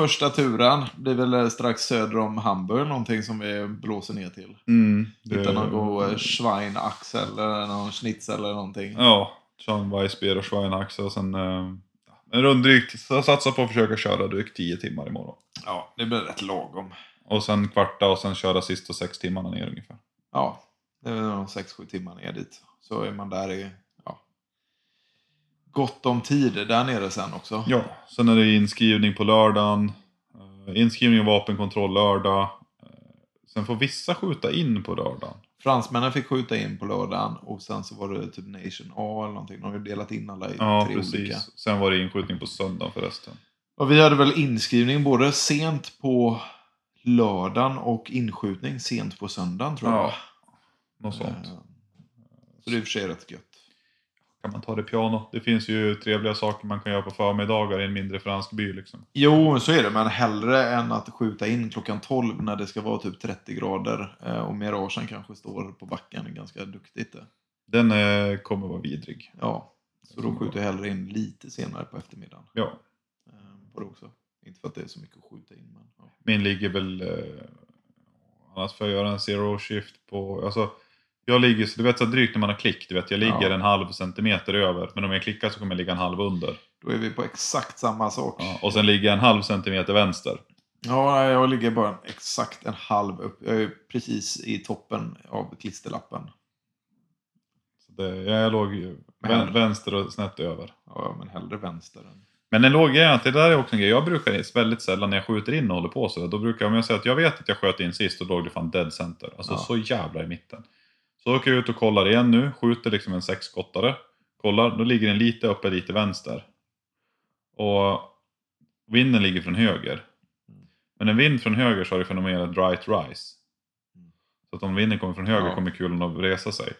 Första turen blir väl strax söder om Hamburg, någonting som vi blåser ner till. Mm, det- Hitta någon god eh, Schweinaxel eller någon schnitzel eller någonting. Ja, Sean Weissbier och Schweinaxe och sen eh, en jag satsar på att försöka köra drygt 10 timmar imorgon. Ja, det blir rätt lagom. Och sen kvarta och sen köra sista sex timmarna ner ungefär. Ja, det är väl någon 6-7 timmar ner dit. Så är man där i gott om tid där nere sen också. Ja, sen är det inskrivning på lördagen. Eh, Inskrivning och vapenkontroll lördag. Eh, Sen får vissa skjuta in på lördagen. Fransmännen fick skjuta in på lördagen och sen så var det typ Nation A eller någonting. De har ju delat in alla i Ja, tre precis. olika. Sen var det inskjutning på söndagen förresten. Och vi hade väl inskrivning både sent på lördagen och inskjutning sent på söndagen tror jag. Ja, något sånt. Eh, Så det är i och för sig rätt gött. Kan man ta det piano? Det finns ju trevliga saker man kan göra på förmiddagar i en mindre fransk by liksom. Jo, så är det. Men hellre än att skjuta in klockan 12 när det ska vara typ 30 grader eh, och miragen kanske står på backen ganska duktigt. eh. Den eh, kommer vara vidrig. Ja, så då skjuter jag hellre in lite senare på eftermiddagen. Ja, På det också. Inte för att det är så mycket att skjuta in. Men, ja. min ligger väl... Eh, annars får jag göra en zero shift på... Alltså, jag ligger, så du vet så drygt när man har klick, du vet jag ligger Ja. en halv centimeter över. Men om jag klickar så kommer jag ligga en halv under. Då är vi på exakt samma sak. Ja, och sen ligger jag en halv centimeter vänster. Ja, jag ligger bara exakt en halv upp. Jag är precis i toppen av klisterlappen. Så det, jag låg vän, vänster och snett över. Ja, men hellre vänster. Än... Men en låg är att det där är också en grej. Jag brukar väldigt sällan när jag skjuter in och håller på så. Då brukar jag, om jag säger att jag vet att jag sköt in sist och låg det fan dead center. Alltså Ja. så jävla i mitten. Så åker jag ut och kollar igen nu. Skjuter liksom en sexskottare. Kollar, då ligger den lite uppe, lite vänster. Och vinden ligger från höger. Men en vind från höger så har det fenomenet right rise. Så att om vinden kommer från höger Ja. kommer kulan att resa sig.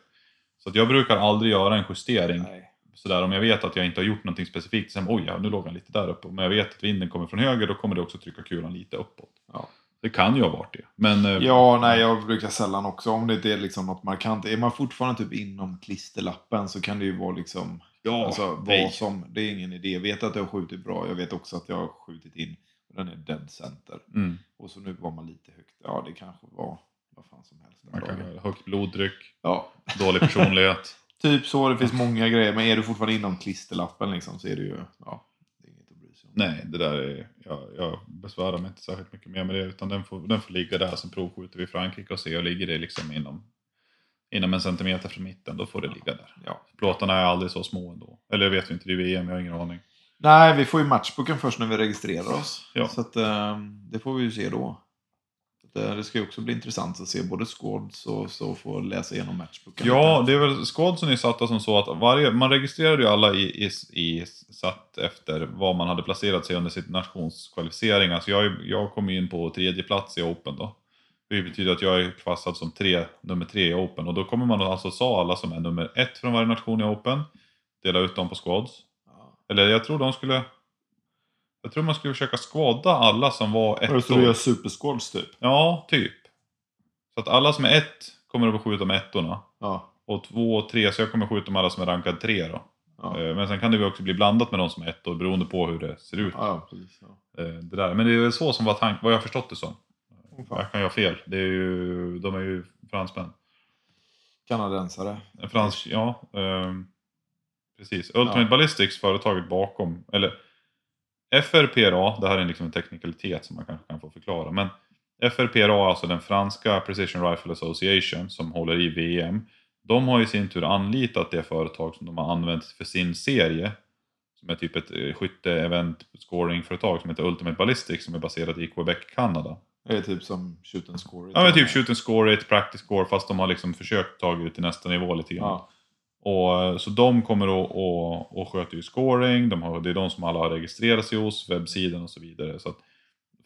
Så att jag brukar aldrig göra en justering Nej. sådär om jag vet att jag inte har gjort någonting specifikt. Sen, oj, ja, nu låg han lite där uppe. Men jag vet att vinden kommer från höger, då kommer det också trycka kulan lite uppåt. Ja. Det kan ju ha varit det. Men eh, Ja, nej, jag brukar sällan också. Om det inte är liksom något markant. Är man fortfarande typ inom klisterlappen så kan det ju vara liksom... ja, alltså, vad som, det är ingen idé. Jag vet att jag har skjutit bra. Jag vet också att jag har skjutit in. Och den är dead center. Mm. Och så nu var man lite högt. Ja, det kanske var vad fan som helst. Man kan ha högt blodtryck, Ja, dålig personlighet. Typ så, det finns många grejer. Men är du fortfarande inom klisterlappen liksom, så är det ju... Ja, det är inget att bry sig om. Nej, det där är, jag, jag besvärar mig inte särskilt mycket mer med det. Utan den får, den får ligga där, sen provskjuter vi i Frankrike och ser och ligger det liksom inom, inom en centimeter från mitten, då får det ligga där. Ja. Plåtarna är aldrig så små ändå. Eller jag vet inte, det är VM, jag har ingen aning. Nej, vi får ju matchboken först när vi registrerar oss. Ja. Så att, eh, det får vi ju se då. Eh, det ska ju också bli intressant att se både squads och så få läsa igenom matchboken. Ja, det är väl squadsen är satta som så att varje, man registrerade ju alla i, i, i satt efter vad man hade placerat sig under sitt nationskvalificering. Alltså jag, jag kom in på tredje plats i Open då. Det betyder att jag är klassad som tre, nummer tre i Open och då kommer man alltså sa alla som är nummer ett från varje nation i Open, dela ut dem på squads. Ja. Eller jag tror de skulle... Jag tror man skulle försöka skvadda alla som var ett Så du gör supersquads typ? Ja, typ. Så att alla som är ett kommer att skjuta med ettorna. Ja. Och två och tre, så jag kommer skjuta med alla som är rankad tre då. Ja, Eh, Men sen kan det ju också bli blandat med de som är ettor beroende på hur det ser ut. ja, precis. Eh, Det där. Men det är så som var tanken, vad jag har förstått det som. Jag kan ju ha fel. Det är ju, de är ju fransmän. Kanadensare. En fransk, ja. ehm, precis. Ultimate. Ballistics, företaget bakom, eller FRPRA, det här är liksom en teknikalitet som man kanske kan få förklara. Men FRPRA, alltså den franska Precision Rifle Association som håller i VM. De har i sin tur anlitat det företag som de har använt för sin serie. Som är typ ett eh, skytte-event scoring-företag som heter Ultimate Ballistics som är baserat i Quebec, Kanada. Det är typ som shoot and score. Ja men typ shoot and score, ett practice score fast de har liksom försökt ta det till nästa nivå lite grann. Ja. Och, eh, så de kommer att och, och sköter ju scoring, de har, det är de som alla har registrerat sig hos, webbsidan och så vidare. Så att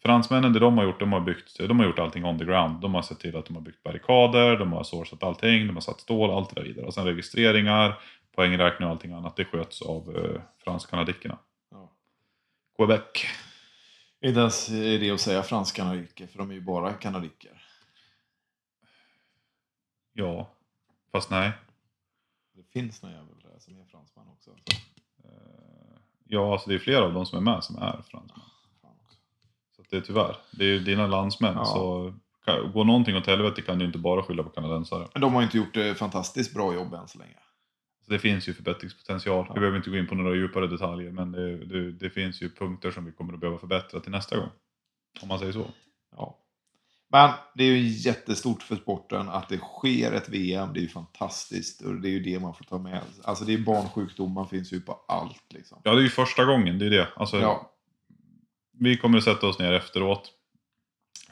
fransmännen, det de har gjort, de har, byggt, de har gjort allting on the ground. De har sett till att de har byggt barrikader, de har sourcat allting, de har satt stål, allt det där vidare. Och sen registreringar, poängräkning och allting annat, det sköts av eh, fransk-kanadickerna. Ja. Quebec. Inte ens är det att säga fransk kanadiker, för de är ju bara kanadiker. Ja, fast nej. Det finns någon jävel där som är fransman också. Så, Eh, Ja, alltså det är flera av dem som är med som är fransmän. också. Så det är tyvärr. Det är ju dina landsmän. Ja. Så går någonting åt helvete kan du inte bara skylla på kanadensare. Men de har ju inte gjort ett fantastiskt bra jobb än så länge. Så det finns ju förbättringspotential. Ja. Vi behöver inte gå in på några djupare detaljer. Men det, det, det finns ju punkter som vi kommer att behöva förbättra till nästa gång. Om man säger så. Ja. Men det är ju jättestort för sporten att det sker ett VM. Det är ju fantastiskt och det är ju det man får ta med. Alltså det är barnsjukdomar finns ju på allt liksom. Ja, det är ju första gången. Det är det. Alltså, Ja, Vi kommer att sätta oss ner efteråt.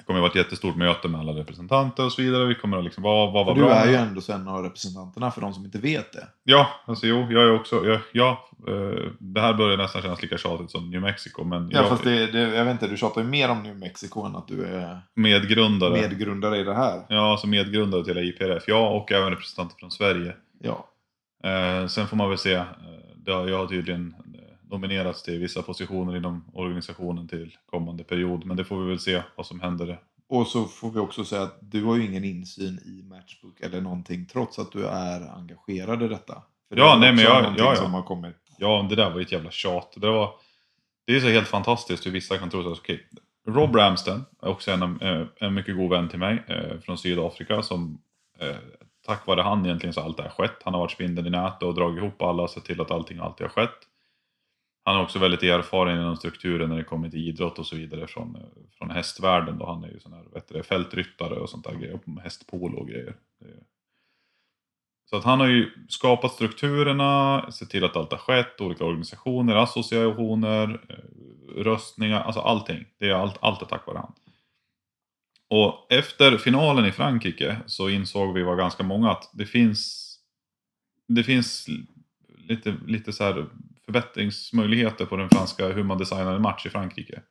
Det kommer att vara ett jättestort möte med alla representanter och så vidare. Vi kommer att liksom, vad, vad var du bra? är ju ändå en av representanterna för de som inte vet det. Ja, alltså jo, jag är också, jag, ja, eh, det här börjar nästan kännas lika tjatigt som New Mexico, men Ja, jag fast det, det, jag vet inte, du tjatar ju mer om New Mexico än att du är medgrundare. medgrundare i det här. Ja, alltså medgrundare till IPRF. Ja, och även representanter från Sverige. Ja. Eh, sen får man väl se. Eh, det har, jag har tydligen nominerats till vissa positioner inom organisationen till kommande period, men det får vi väl se vad som händer. Och så får vi också säga att du har ju ingen insyn i Matchbook eller någonting trots att du är engagerad i detta. För det Ja, är nej, men jag- ja, ja. som har kommit. Ja, det där var ju ett jävla tjat. Det, var, det är så helt fantastiskt hur vissa kan tro att okej, Rob Ramsden är också en, eh, en mycket god vän till mig eh, från Sydafrika som eh, tack vare han egentligen så allt det här skett. Han har varit spindeln i nätet och dragit ihop alla och sett till att allting alltid har skett. Han är också väldigt erfaren inom strukturen när det kommer till idrott och så vidare från, från hästvärlden. Då. Han är ju sån här vet du, fältryttare och sånt där grejer, hästpolo och grejer. Så att han har ju skapat strukturerna, sett till att allt har skett, olika organisationer, associationer, eh, röstningar, alltså allting. Det är allt, allt är tack vare han. Och efter finalen i Frankrike så insåg vi var ganska många att det finns det finns lite, lite så här förbättringsmöjligheter på den franska hur man designar en match i Frankrike.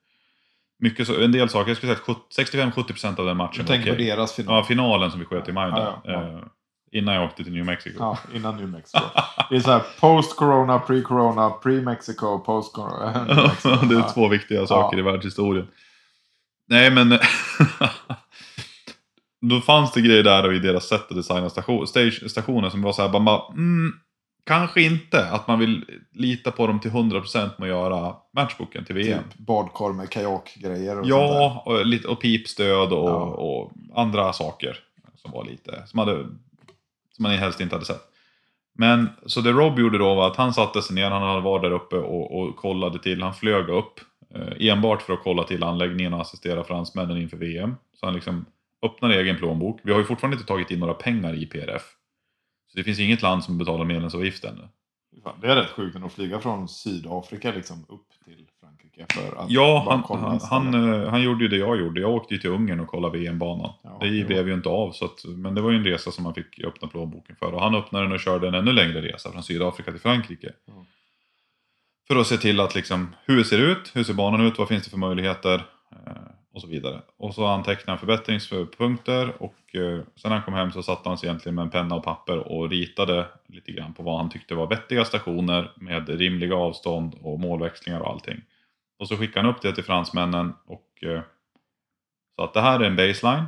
Mycket så, en del saker, jag skulle säga att 65-70% av den matchen var tänker på deras final. Ja, finalen som vi sköt i maj där, Ja, ja, ja. eh, innan jag åkte till New Mexico. Ja, innan New Mexico. Det är så här post-corona, pre-corona, pre-Mexico, post-corona. Det är två viktiga saker i världshistorien. Nej men... då fanns det grejer där i deras sätt att designa station, stage, stationer som var så här, man bara, mm, kanske inte att man vill lita på dem till 100% med att göra matchboken till VM. Typ badkar med kajakgrejer och. Ja, och, lite, och pipstöd och, Ja. och andra saker som var lite, som, hade, som man helst inte hade sett. Men så det Rob gjorde då var att han satte sig ner, han var där uppe och, och kollade till, han flög upp eh, enbart för att kolla till anläggningen och assistera fransmännen inför VM. Så han liksom öppnade egen plånbok. Vi har ju fortfarande inte tagit in några pengar i PRF. Så det finns inget land som betalar medlemsavgift ännu. Fan, Det är rätt sjukt att flyga från Sydafrika liksom upp till Frankrike för att Ja, bara han, kolla han, ställen. han, eh, han gjorde ju det jag gjorde. Jag åkte ju till Ungern och kollade VM-banan. Ja, det jo. blev ju inte av, så att, men det var ju en resa som man fick öppna plånboken för. Och han öppnade den och körde en ännu längre resa från Sydafrika till Frankrike. Ja. För att se till att liksom, hur ser det ut? Hur ser banan ut? Vad finns det för möjligheter? Och så vidare. Och så antecknade han förbättringspunkter och eh, sen när han kom hem så satte han sig egentligen med en penna och papper och ritade lite grann på vad han tyckte var vettiga stationer med rimliga avstånd och målväxlingar och allting. Och så skickade han upp det till fransmännen och eh, sa att det här är en baseline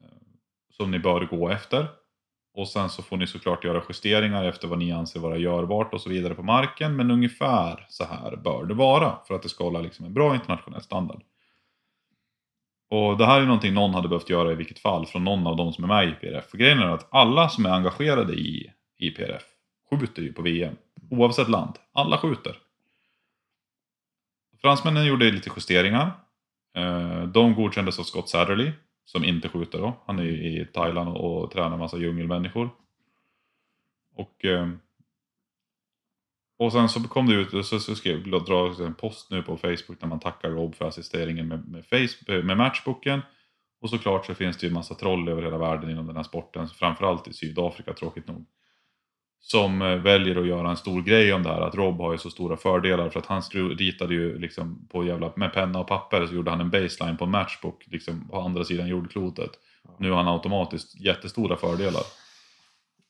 eh, som ni bör gå efter. Och sen så får ni såklart göra justeringar efter vad ni anser vara görbart och så vidare på marken. Men ungefär så här bör det vara för att det ska hålla liksom en bra internationell standard. Och det här är någonting någon hade behövt göra i vilket fall från någon av de som är med i PRF. För grejen är att alla som är engagerade i, IPRF PRF skjuter ju på VM. Oavsett land. Alla skjuter. Fransmännen gjorde lite justeringar. Eh, de godkändes av Scott Satterley, som inte skjuter då. Han är ju i Thailand och, tränar massa djungelmänniskor. Och, eh, och sen så kom det ut, så, så skrev jag dra en post nu på Facebook när man tackar Rob för assisteringen med, med, face, med matchboken. Och såklart så finns det ju massa troll över hela världen inom den här sporten, framförallt i Sydafrika tråkigt nog. Som eh, väljer att göra en stor grej om det här, att Rob har ju så stora fördelar för att han ritade ju liksom på jävla, med penna och papper så gjorde han en baseline på en matchbook liksom på andra sidan jordklotet. Nu har han automatiskt jättestora fördelar.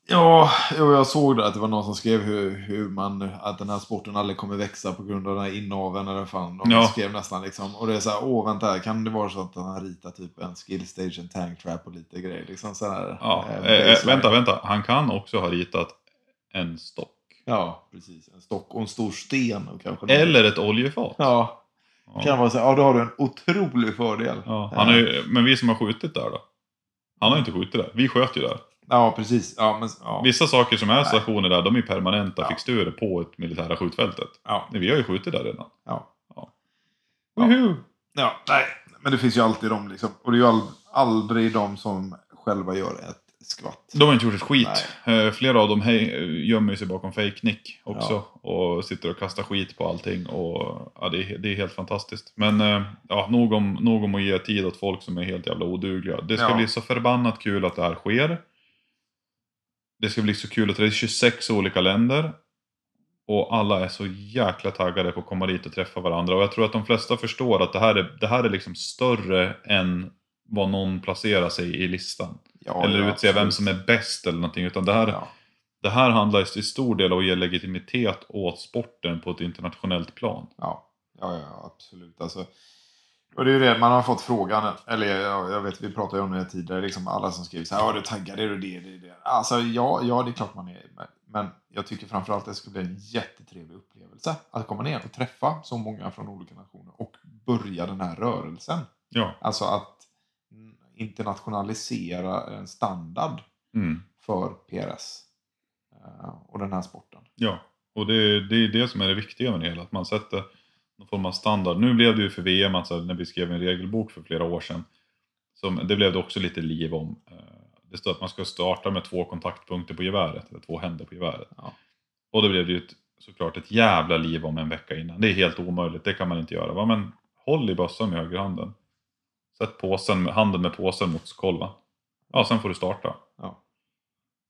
Ja, jag såg det att det var någon som skrev hur, hur man, att den här sporten aldrig kommer växa på grund av den här inaveln eller fan. De Ja. skrev nästan liksom. Och det är så här, åh vänta här, kan det vara så att han har ritat typ en skill station tank trap och lite grejer liksom så här. Ja, eh, baseline. vänta, vänta. Han kan också ha ritat en stock. Ja, precis. En stock och en stor sten och kanske. något. Eller ett oljefat. Ja, Ja. kan så här, ja då har du en otrolig fördel. Ja, han är men vi som har skjutit där då? Han har inte skjutit där. Vi sköt ju där. Ja, precis. Ja, men, ja. Vissa saker som är Nej. stationer där, de är ju permanenta Ja. fixturer på ett militära skjutfältet. Ja. Nej, Vi har ju skjutit där redan. Ja. Ja. Ja. Woho! ja, nej. Men det finns ju alltid de liksom. Och det är ju all, aldrig de som själva gör ett skvatt. De har inte gjort ett skit. Eh, Flera av dem hej, gömmer sig bakom fake-nick också. Och sitter och kastar skit på allting. Och, ja, det, är, det är helt fantastiskt. Men eh, ja, nog, om, nog om att ge tid åt folk som är helt jävla odugliga. Det ska Ja. bli så förbannat kul att det här sker. Det ska bli så kul att det är 26 olika länder. Och alla är så jäkla taggade på att komma dit och träffa varandra. Och jag tror att de flesta förstår att det här är, det här är liksom större än vad någon placerar sig i listan. Ja, eller ja, utse vem som är bäst eller någonting. Utan det här, Ja. det här handlar till stor del om att ge legitimitet åt sporten på ett internationellt plan. Ja, ja, ja absolut. Alltså, och det är ju det, man har fått frågan, eller ja, jag vet, vi pratade ju om det tidigare, liksom alla som skriver så här, ja du taggar, är du det, det, det. Alltså ja, ja, det är klart man är, men, jag tycker framförallt att det skulle bli en jättetrevlig upplevelse att komma ner och träffa så många från olika nationer och börja den här rörelsen. Ja. Alltså att internationalisera en standard Mm. för PRS eh, och den här sporten. Ja, och det, det är det som är det viktiga med det hela. Att man sätter någon form av standard. Nu blev det ju för VM, alltså när vi skrev en regelbok för flera år sedan. Som, det blev det också lite liv om. Eh, Det står att man ska starta med två kontaktpunkter på geväret, eller två händer på geväret. Ja. Och då blev det ju ett, såklart ett jävla liv om en vecka innan. Det är helt omöjligt, det kan man inte göra. Va? Men håll i bössan med högerhanden. Sätt påsen, handen med påsen mot kolvan. Ja, sen får du starta. Ja.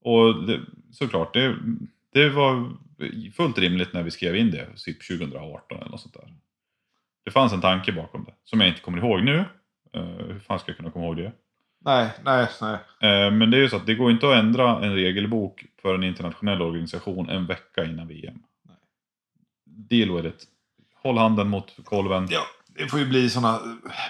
Och det, såklart, det, det var fullt rimligt när vi skrev in det, typ 2018 eller något sånt där. Det fanns en tanke bakom det, som jag inte kommer ihåg nu. Eh, hur fan ska jag kunna komma ihåg det? Nej, nej, nej. Eh, men det är ju så att det går inte att ändra en regelbok för en internationell organisation en vecka innan VM. Nej. Deal with it. Håll handen mot kolven. Ja, det får ju bli sådana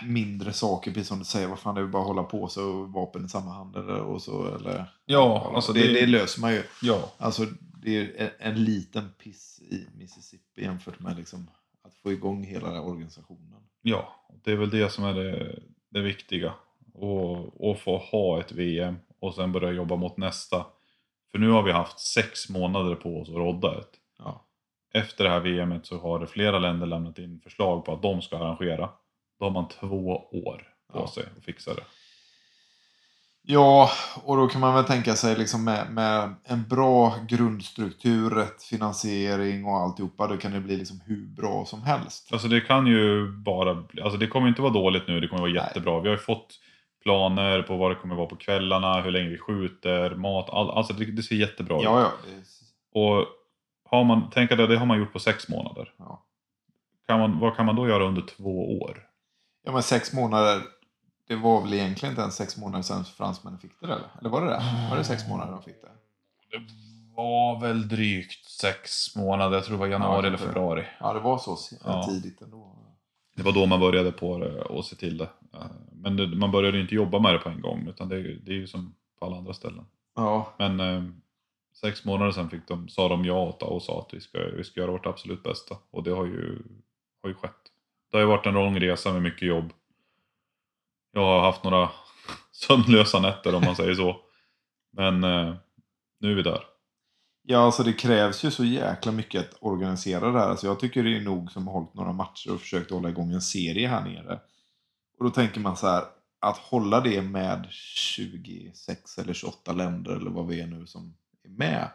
mindre saker, precis som du säger. Vad fan, det är bara att hålla på så vapen i samma hand eller, och så. Eller, Ja, alltså det, det- det löser man ju. Ja, Alltså, det är en, en liten piss i Mississippi jämfört med liksom, att få igång hela den här organisationen. ja, det är väl det som är det, det viktiga. Och, och få ha ett VM och sen börja jobba mot nästa. För nu har vi haft sex månader på oss att rodda ett. Ja. Efter det här VMet så har det flera länder lämnat in förslag på att de ska arrangera. Då har man två år på Ja. sig att fixa det. Ja, och då kan man väl tänka sig liksom med, med en bra grundstruktur, rätt finansiering och alltihopa, då kan det bli liksom hur bra som helst. Alltså det kan ju bara, alltså det kommer inte vara dåligt nu, det kommer vara Nej. jättebra. Vi har ju fått planer på vad det kommer vara på kvällarna, hur länge vi skjuter, mat, all, alltså det, det ser jättebra ut. Ja, ja. Det, Och har man, tänk att det, det har man gjort på sex månader. ja. Kan man, vad kan man då göra under två år? ja, men sex månader, det var väl egentligen inte ens sex månader sedan fransmännen fick det, eller? Eller var det det? Var det sex månader de fick det? Det var väl drygt sex månader, jag tror det var januari Ja, eller februari. Ja, det var så Ja. tidigt ändå. Det var då man började på det och se till det. Eh, Men det, man började ju inte jobba med det på en gång, utan det, det är ju som på alla andra ställen. Ja, Men eh, sex månader sedan fick de, sa de ja och sa att vi ska, vi ska göra vårt absolut bästa. Och det har ju, har ju skett. Det har ju varit en lång resa med mycket jobb. Jag har haft några sömnlösa nätter om man säger så. Men eh, nu är vi där. Ja, alltså det krävs ju så jäkla mycket att organisera det här. Alltså jag tycker det är nog som har hållit några matcher och försökt hålla igång en serie här nere. Och då tänker man så här, att hålla det med 26 eller 28 länder eller vad vi är nu som är med.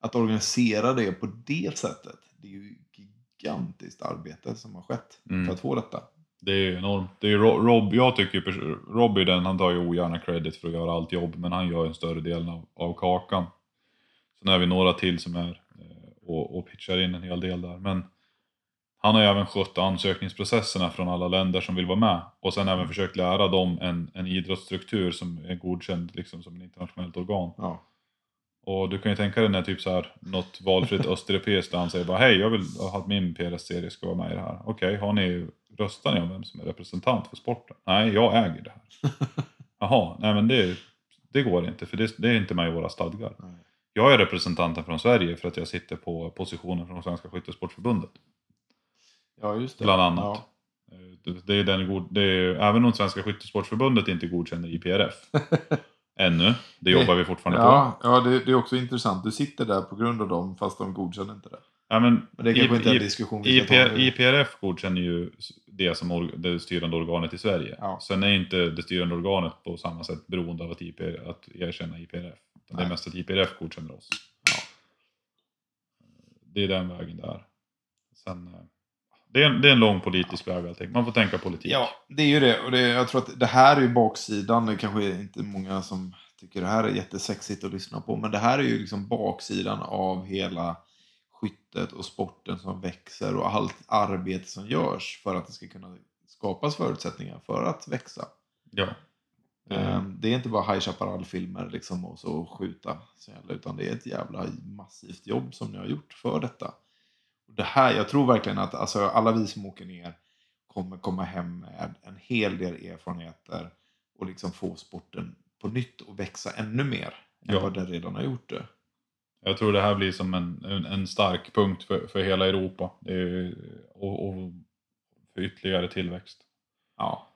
Att organisera det på det sättet, det är ju gigantiskt arbete som har skett Mm. för att få detta. Det är ju enormt. Det är Rob, jag tycker ju Rob är den, han tar ju ogärna credit för att göra allt jobb, men han gör en större del av, av kakan. Sen är vi några till som är eh, och, och pitchar in en hel del där. Men han har ju även skött ansökningsprocesserna från alla länder som vill vara med. Och sen även försökt lära dem en, en idrottsstruktur som är godkänd liksom, som ett internationellt organ. Ja. Och du kan ju tänka dig när typ så här, något valfritt östeuropeiskt land säger bara hej jag vill att min PRS-serie ska vara med i det här. Okej, har ni, röstar ni om vem som är representant för sporten? Nej, jag äger det här. Jaha, nej men det, det går inte för det, det är inte med i våra stadgar. Nej. Jag är representanten från Sverige för att jag sitter på positionen från Svenska Skyttesportförbundet. ja, just det. Bland annat. Ja. Eh, Det, är den god, det är, även om Svenska Skyttesportförbundet inte godkänner IPRF ännu, det jobbar vi fortfarande på. Ja, ja det, det är också intressant. Du sitter där på grund av dem fast de godkänner inte det. Ja, men det är kanske I- inte en diskussion vi ska ta IPR. IPRF godkänner ju det som det styrande organet i Sverige. Ja. Sen är inte det styrande organet på samma sätt beroende av att, IPR, att erkänna IPRF. Det är mest att IPRF godkänner oss. Ja. Det är den vägen där. Sen, eh, det, är en, det är en lång politisk väg allting. Man får tänka politik. Ja, det är ju det. Och det, jag tror att det här är ju baksidan. Det kanske är inte många som tycker det här är jättesexigt att lyssna på. Men det här är ju liksom baksidan av hela skyttet och sporten som växer och allt arbete som görs för att det ska kunna skapas förutsättningar för att växa. Ja. Ehm, Det är inte bara High Chaparral-filmer liksom och så skjuta, utan det är ett jävla massivt jobb som ni har gjort för detta. Det här, jag tror verkligen att alltså, alla vi som åker ner kommer komma hem med en hel del erfarenheter och liksom få sporten på nytt och växa ännu mer än Ja. vad den redan har gjort det. Jag tror det här blir som en, en, en stark punkt för, för hela Europa. Det är, och, och för ytterligare tillväxt. Ja.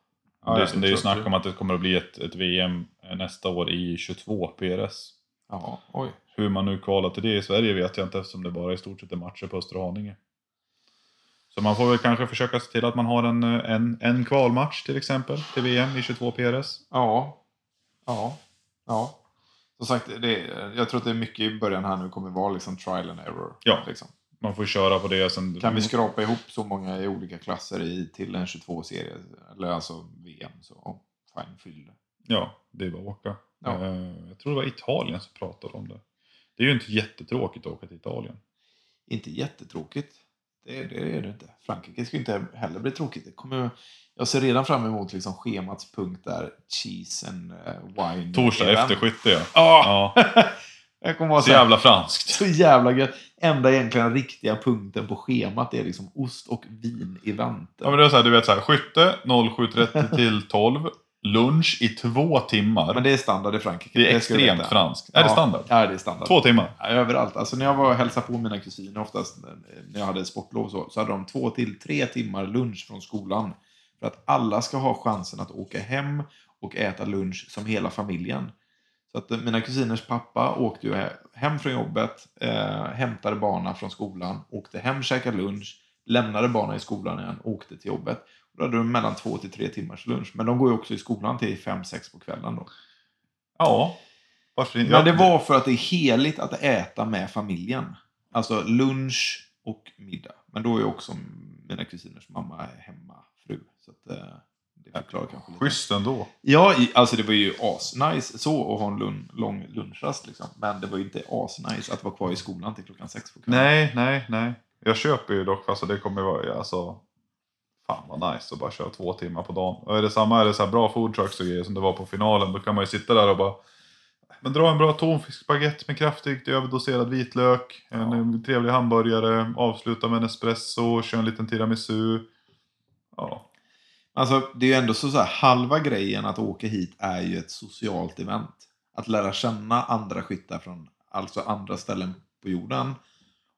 det, är, jag det är ju snack om att det kommer att bli ett, ett VM nästa år i 22 PRS. Ja, oj. Hur man nu kvalar till det i Sverige vet jag inte eftersom det bara i stort sett är matcher på Östra Haninge. Så man får väl kanske försöka se till att man har en, en, en kvalmatch till exempel till VM i 22 PRS. Ja. Ja. Ja. Som sagt, det, jag tror att det är mycket i början här nu kommer vara liksom trial and error. Ja. Liksom. Man får köra på det. Sen, Kan vi skrapa ihop så många i olika klasser i, till en 22-serie, eller alltså VM, så oh, fine, fyll det. Ja, det är bara att åka. Ja. Eh, Jag tror det var Italien som pratade om det. Det är ju inte jättetråkigt att åka till Italien. Inte jättetråkigt. Det, det är det inte. Frankrike ska inte heller bli tråkigt. Det kommer, jag ser redan fram emot liksom schemats punkt där cheese and eh, wine. Torsdag eran. efter skytte ja. Ja! ja. jag kommer vara Så så, jävla... jävla franskt. så jävla gött. Enda egentligen riktiga punkten på schemat är liksom ost och vin i väntan. Ja men det är så här, du vet så här, skytte 07.30 till 12. Lunch i två timmar. Men det är standard i Frankrike. det är du extremt franskt. Är det Ja. standard? Ja, det är standard. Två timmar? Ja, överallt. Alltså när jag var och hälsade på mina kusiner oftast när jag hade sportlov så, så hade de två till tre timmar lunch från skolan. För att alla ska ha chansen att åka hem och äta lunch som hela familjen. Så att eh, mina kusiners pappa åkte ju he- hem från jobbet, eh, hämtade barnen från skolan, åkte hem, käkade lunch, lämnade barnen i skolan igen, åkte till jobbet. Då hade de mellan två till tre timmars lunch. Men de går ju också i skolan till fem, sex på kvällen då. Ja. Varför inte? Men det var för att det är heligt att äta med familjen. Alltså lunch och middag. Men då är ju också mina kusiners mamma hemmafru. Så att, eh, det förklarar kanske lite. Schysst ändå. Ja, alltså det var ju asnice så att ha en lun lång lunchrast liksom. Men det var ju inte asnice att vara kvar i skolan till klockan sex på kvällen. Nej, nej, nej. Jag köper ju dock, alltså det kommer vara, alltså. Fan vad nice att bara köra två timmar på dagen. Och är det samma, är det så bra food trucks och grejer som det var på finalen, då kan man ju sitta där och bara men dra en bra tonfiskbaguette med kraftigt överdoserad vitlök, en, Ja. en trevlig hamburgare, avsluta med en espresso, köra en liten tiramisu. Ja, Alltså det är ju ändå så, så här, halva grejen att åka hit är ju ett socialt event. Att lära känna andra skyttar från alltså andra ställen på jorden.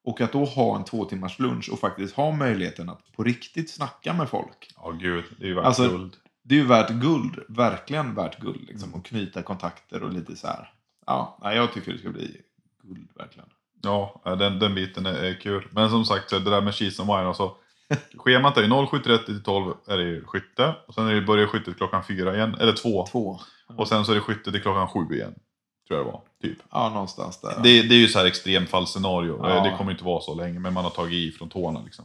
Och att då ha en två timmars lunch och faktiskt ha möjligheten att på riktigt snacka med folk. ja gud, det är ju värt Alltså- guld. Det är ju värt guld, verkligen värt guld. Liksom, Mm. och knyta kontakter och lite så här. Ja, jag tycker det ska bli guld verkligen. Ja, ja, den, den biten är, kul. Men som sagt, det där med cheese and wine. Alltså, schemat är ju 07.30 till 12 är det ju skytte. Och sen är det börjar skyttet klockan fyra igen, eller två. Två. Och sen så är det skytte till klockan sju igen. Tror jag det var, typ. Ja, någonstans där. Det, det är ju så här extremfallsscenario. Ja. Det kommer inte vara så länge, men man har tagit i från tårna liksom.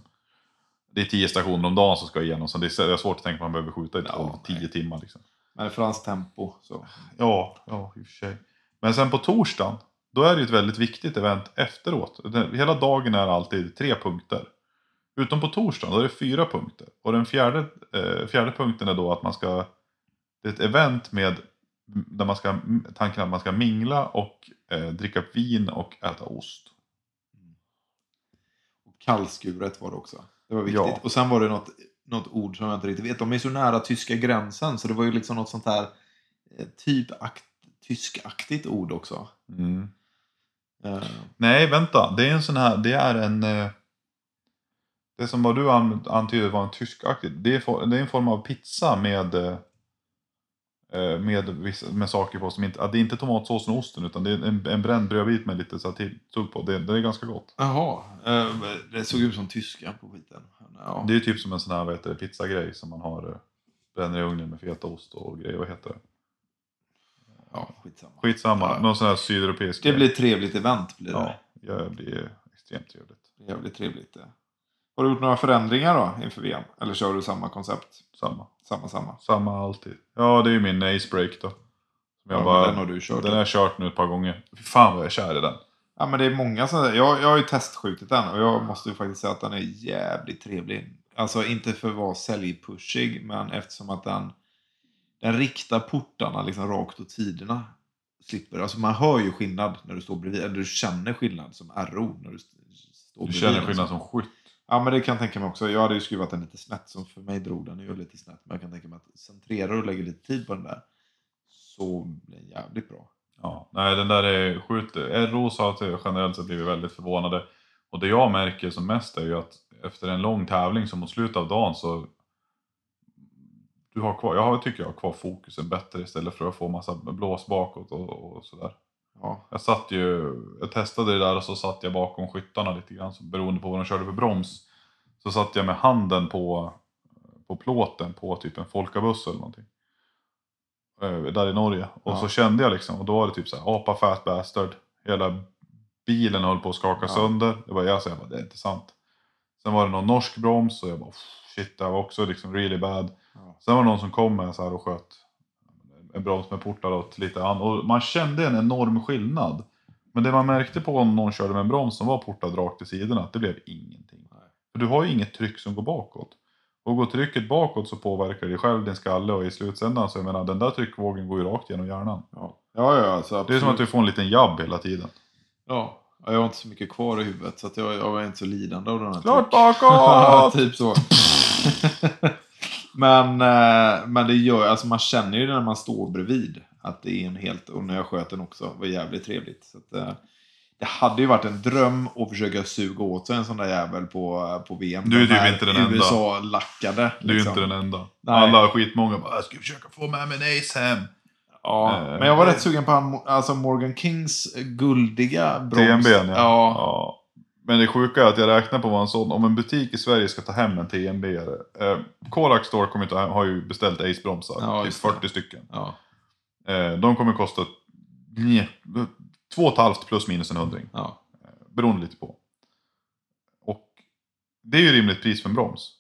Det är tio stationer om dagen som ska igenom, så det är, svårt att tänka att man behöver skjuta i Ja, 12, nej. 10 timmar. Liksom. Men det är franskt tempo. Så. Ja, ja, i och för sig. Men sen på torsdagen, då är det ju ett väldigt viktigt event efteråt. Hela dagen är alltid tre punkter. Utom på torsdagen, då är det fyra punkter. Och den fjärde, eh, fjärde punkten är då att man ska... Det är ett event med där man ska, tanken att man ska mingla och eh, dricka vin och äta ost. Och kallskuret var det också. Det var viktigt. Ja. Och sen var det något, något ord som jag inte riktigt vet. De är så nära tyska gränsen så det var ju liksom något sånt här eh, typ akt, tyskaktigt ord också. Mm. Eh, Nej, vänta. Det är en sån här, det är en... eh, Det som vad du an- antyder var en tyskaktig. Det är, det är en form av pizza med... eh, Med, vissa, med saker på som inte... Det är inte tomatsåsen och osten utan det är en, en bränd brödbit med lite tugg på. Det, det är ganska gott. Jaha, eh, det såg ut som tyska på skiten. Ja. Det är typ som en sån här vad heter det, pizzagrej som man har. eh, Bränner i ugnen med fetaost och grejer. Vad heter det? ja, skitsamma. Skitsamma. Ja. Någon sån här sydeuropeisk Det blir ett trevligt event. Blir det. Ja, ja, det blir extremt trevligt. Jävligt trevligt. det. Har du gjort några förändringar då inför VM? Eller kör du samma koncept? Samma. Samma, samma. Samma alltid. Ja, det är ju min acebreak då. Jag Ja, bara, den har du kört. Den har jag kört nu ett par gånger. Fy fan vad jag är kär i den. Ja, men det är många som jag, jag har ju testskjutit den och jag måste ju faktiskt säga att den är jävligt trevlig. Alltså inte för att vara säljpushig, men eftersom att den, den riktar portarna liksom rakt åt sidorna. Slipper, alltså man hör ju skillnad när du står bredvid, eller du känner skillnad som RO när du st- står Du bredvid. känner skillnad som skytt. Ja, men det kan jag tänka mig också. Jag hade ju skruvat den lite snett, som för mig drog den ju lite snett. Men jag kan tänka mig att centrerar och lägger lite tid på den där så blir den jävligt bra. Ja, nej den där är sjukt, eh, RO sa att generellt sett blivit väldigt förvånade. Och det jag märker som mest är ju att efter en lång tävling så mot slutet av dagen så du har kvar, jag tycker jag har kvar fokusen bättre istället för att få massa blås bakåt och, och sådär. Ja, Jag satt ju, jag testade det där och så satt jag bakom skyttarna lite grann så beroende på vad de körde för broms. Så satt jag med handen på, på plåten på typ en folkabuss eller någonting. Eh, Där i Norge. Och Ja. så kände jag liksom, och då var det typ så här, apa fat bastard. Hela bilen höll på att skaka Ja. sönder. Det var jag så jag bara, det är inte sant. Sen var det någon norsk broms och jag bara, shit det här var också liksom really bad. ja. Sen var det någon som kom med så här och sköt en broms med portar åt lite an. Och man kände en enorm skillnad. Men det man märkte på om någon körde med en broms som var portad rakt till sidorna, att det blev ingenting. Nej. För du har ju inget tryck som går bakåt. Och går trycket bakåt så påverkar det själv din skalle och i slutändan så jag menar den där tryckvågen går ju rakt genom hjärnan. Ja, ja, ja alltså, Det är som att du får en liten jabb hela tiden. Ja, jag har inte så mycket kvar i huvudet så jag, jag är inte så lidande av den här Klart bakåt! typ så. men, eh, men det gör, alltså man känner ju det när man står bredvid. Att det är en helt, och när jag sköt den också, var jävligt trevligt. Så att, eh, det hade ju varit en dröm att försöka suga åt sig en sån där jävel på, på VM. Du är typ inte den enda. USA-lackade. Du är ju liksom. inte den enda. Nej. Alla skitmånga bara, jag ska försöka få med mig en ace hem. Ja, Eh, men jag var rätt sugen på han, alltså Morgan Kings guldiga broms. TNB ja. ja. ja. Men det sjuka är att jag räknar på vad en sån, om en butik i Sverige ska ta hem en TNB. Eh, Korak Store kommer inte, ha- har ju beställt Ace-bromsar, Ja, typ just det. 40 stycken. Ja, Eh, de kommer kosta nj, två och halvt plus minus en hundring. ja. Beroende lite på. Och det är ju rimligt pris för en broms.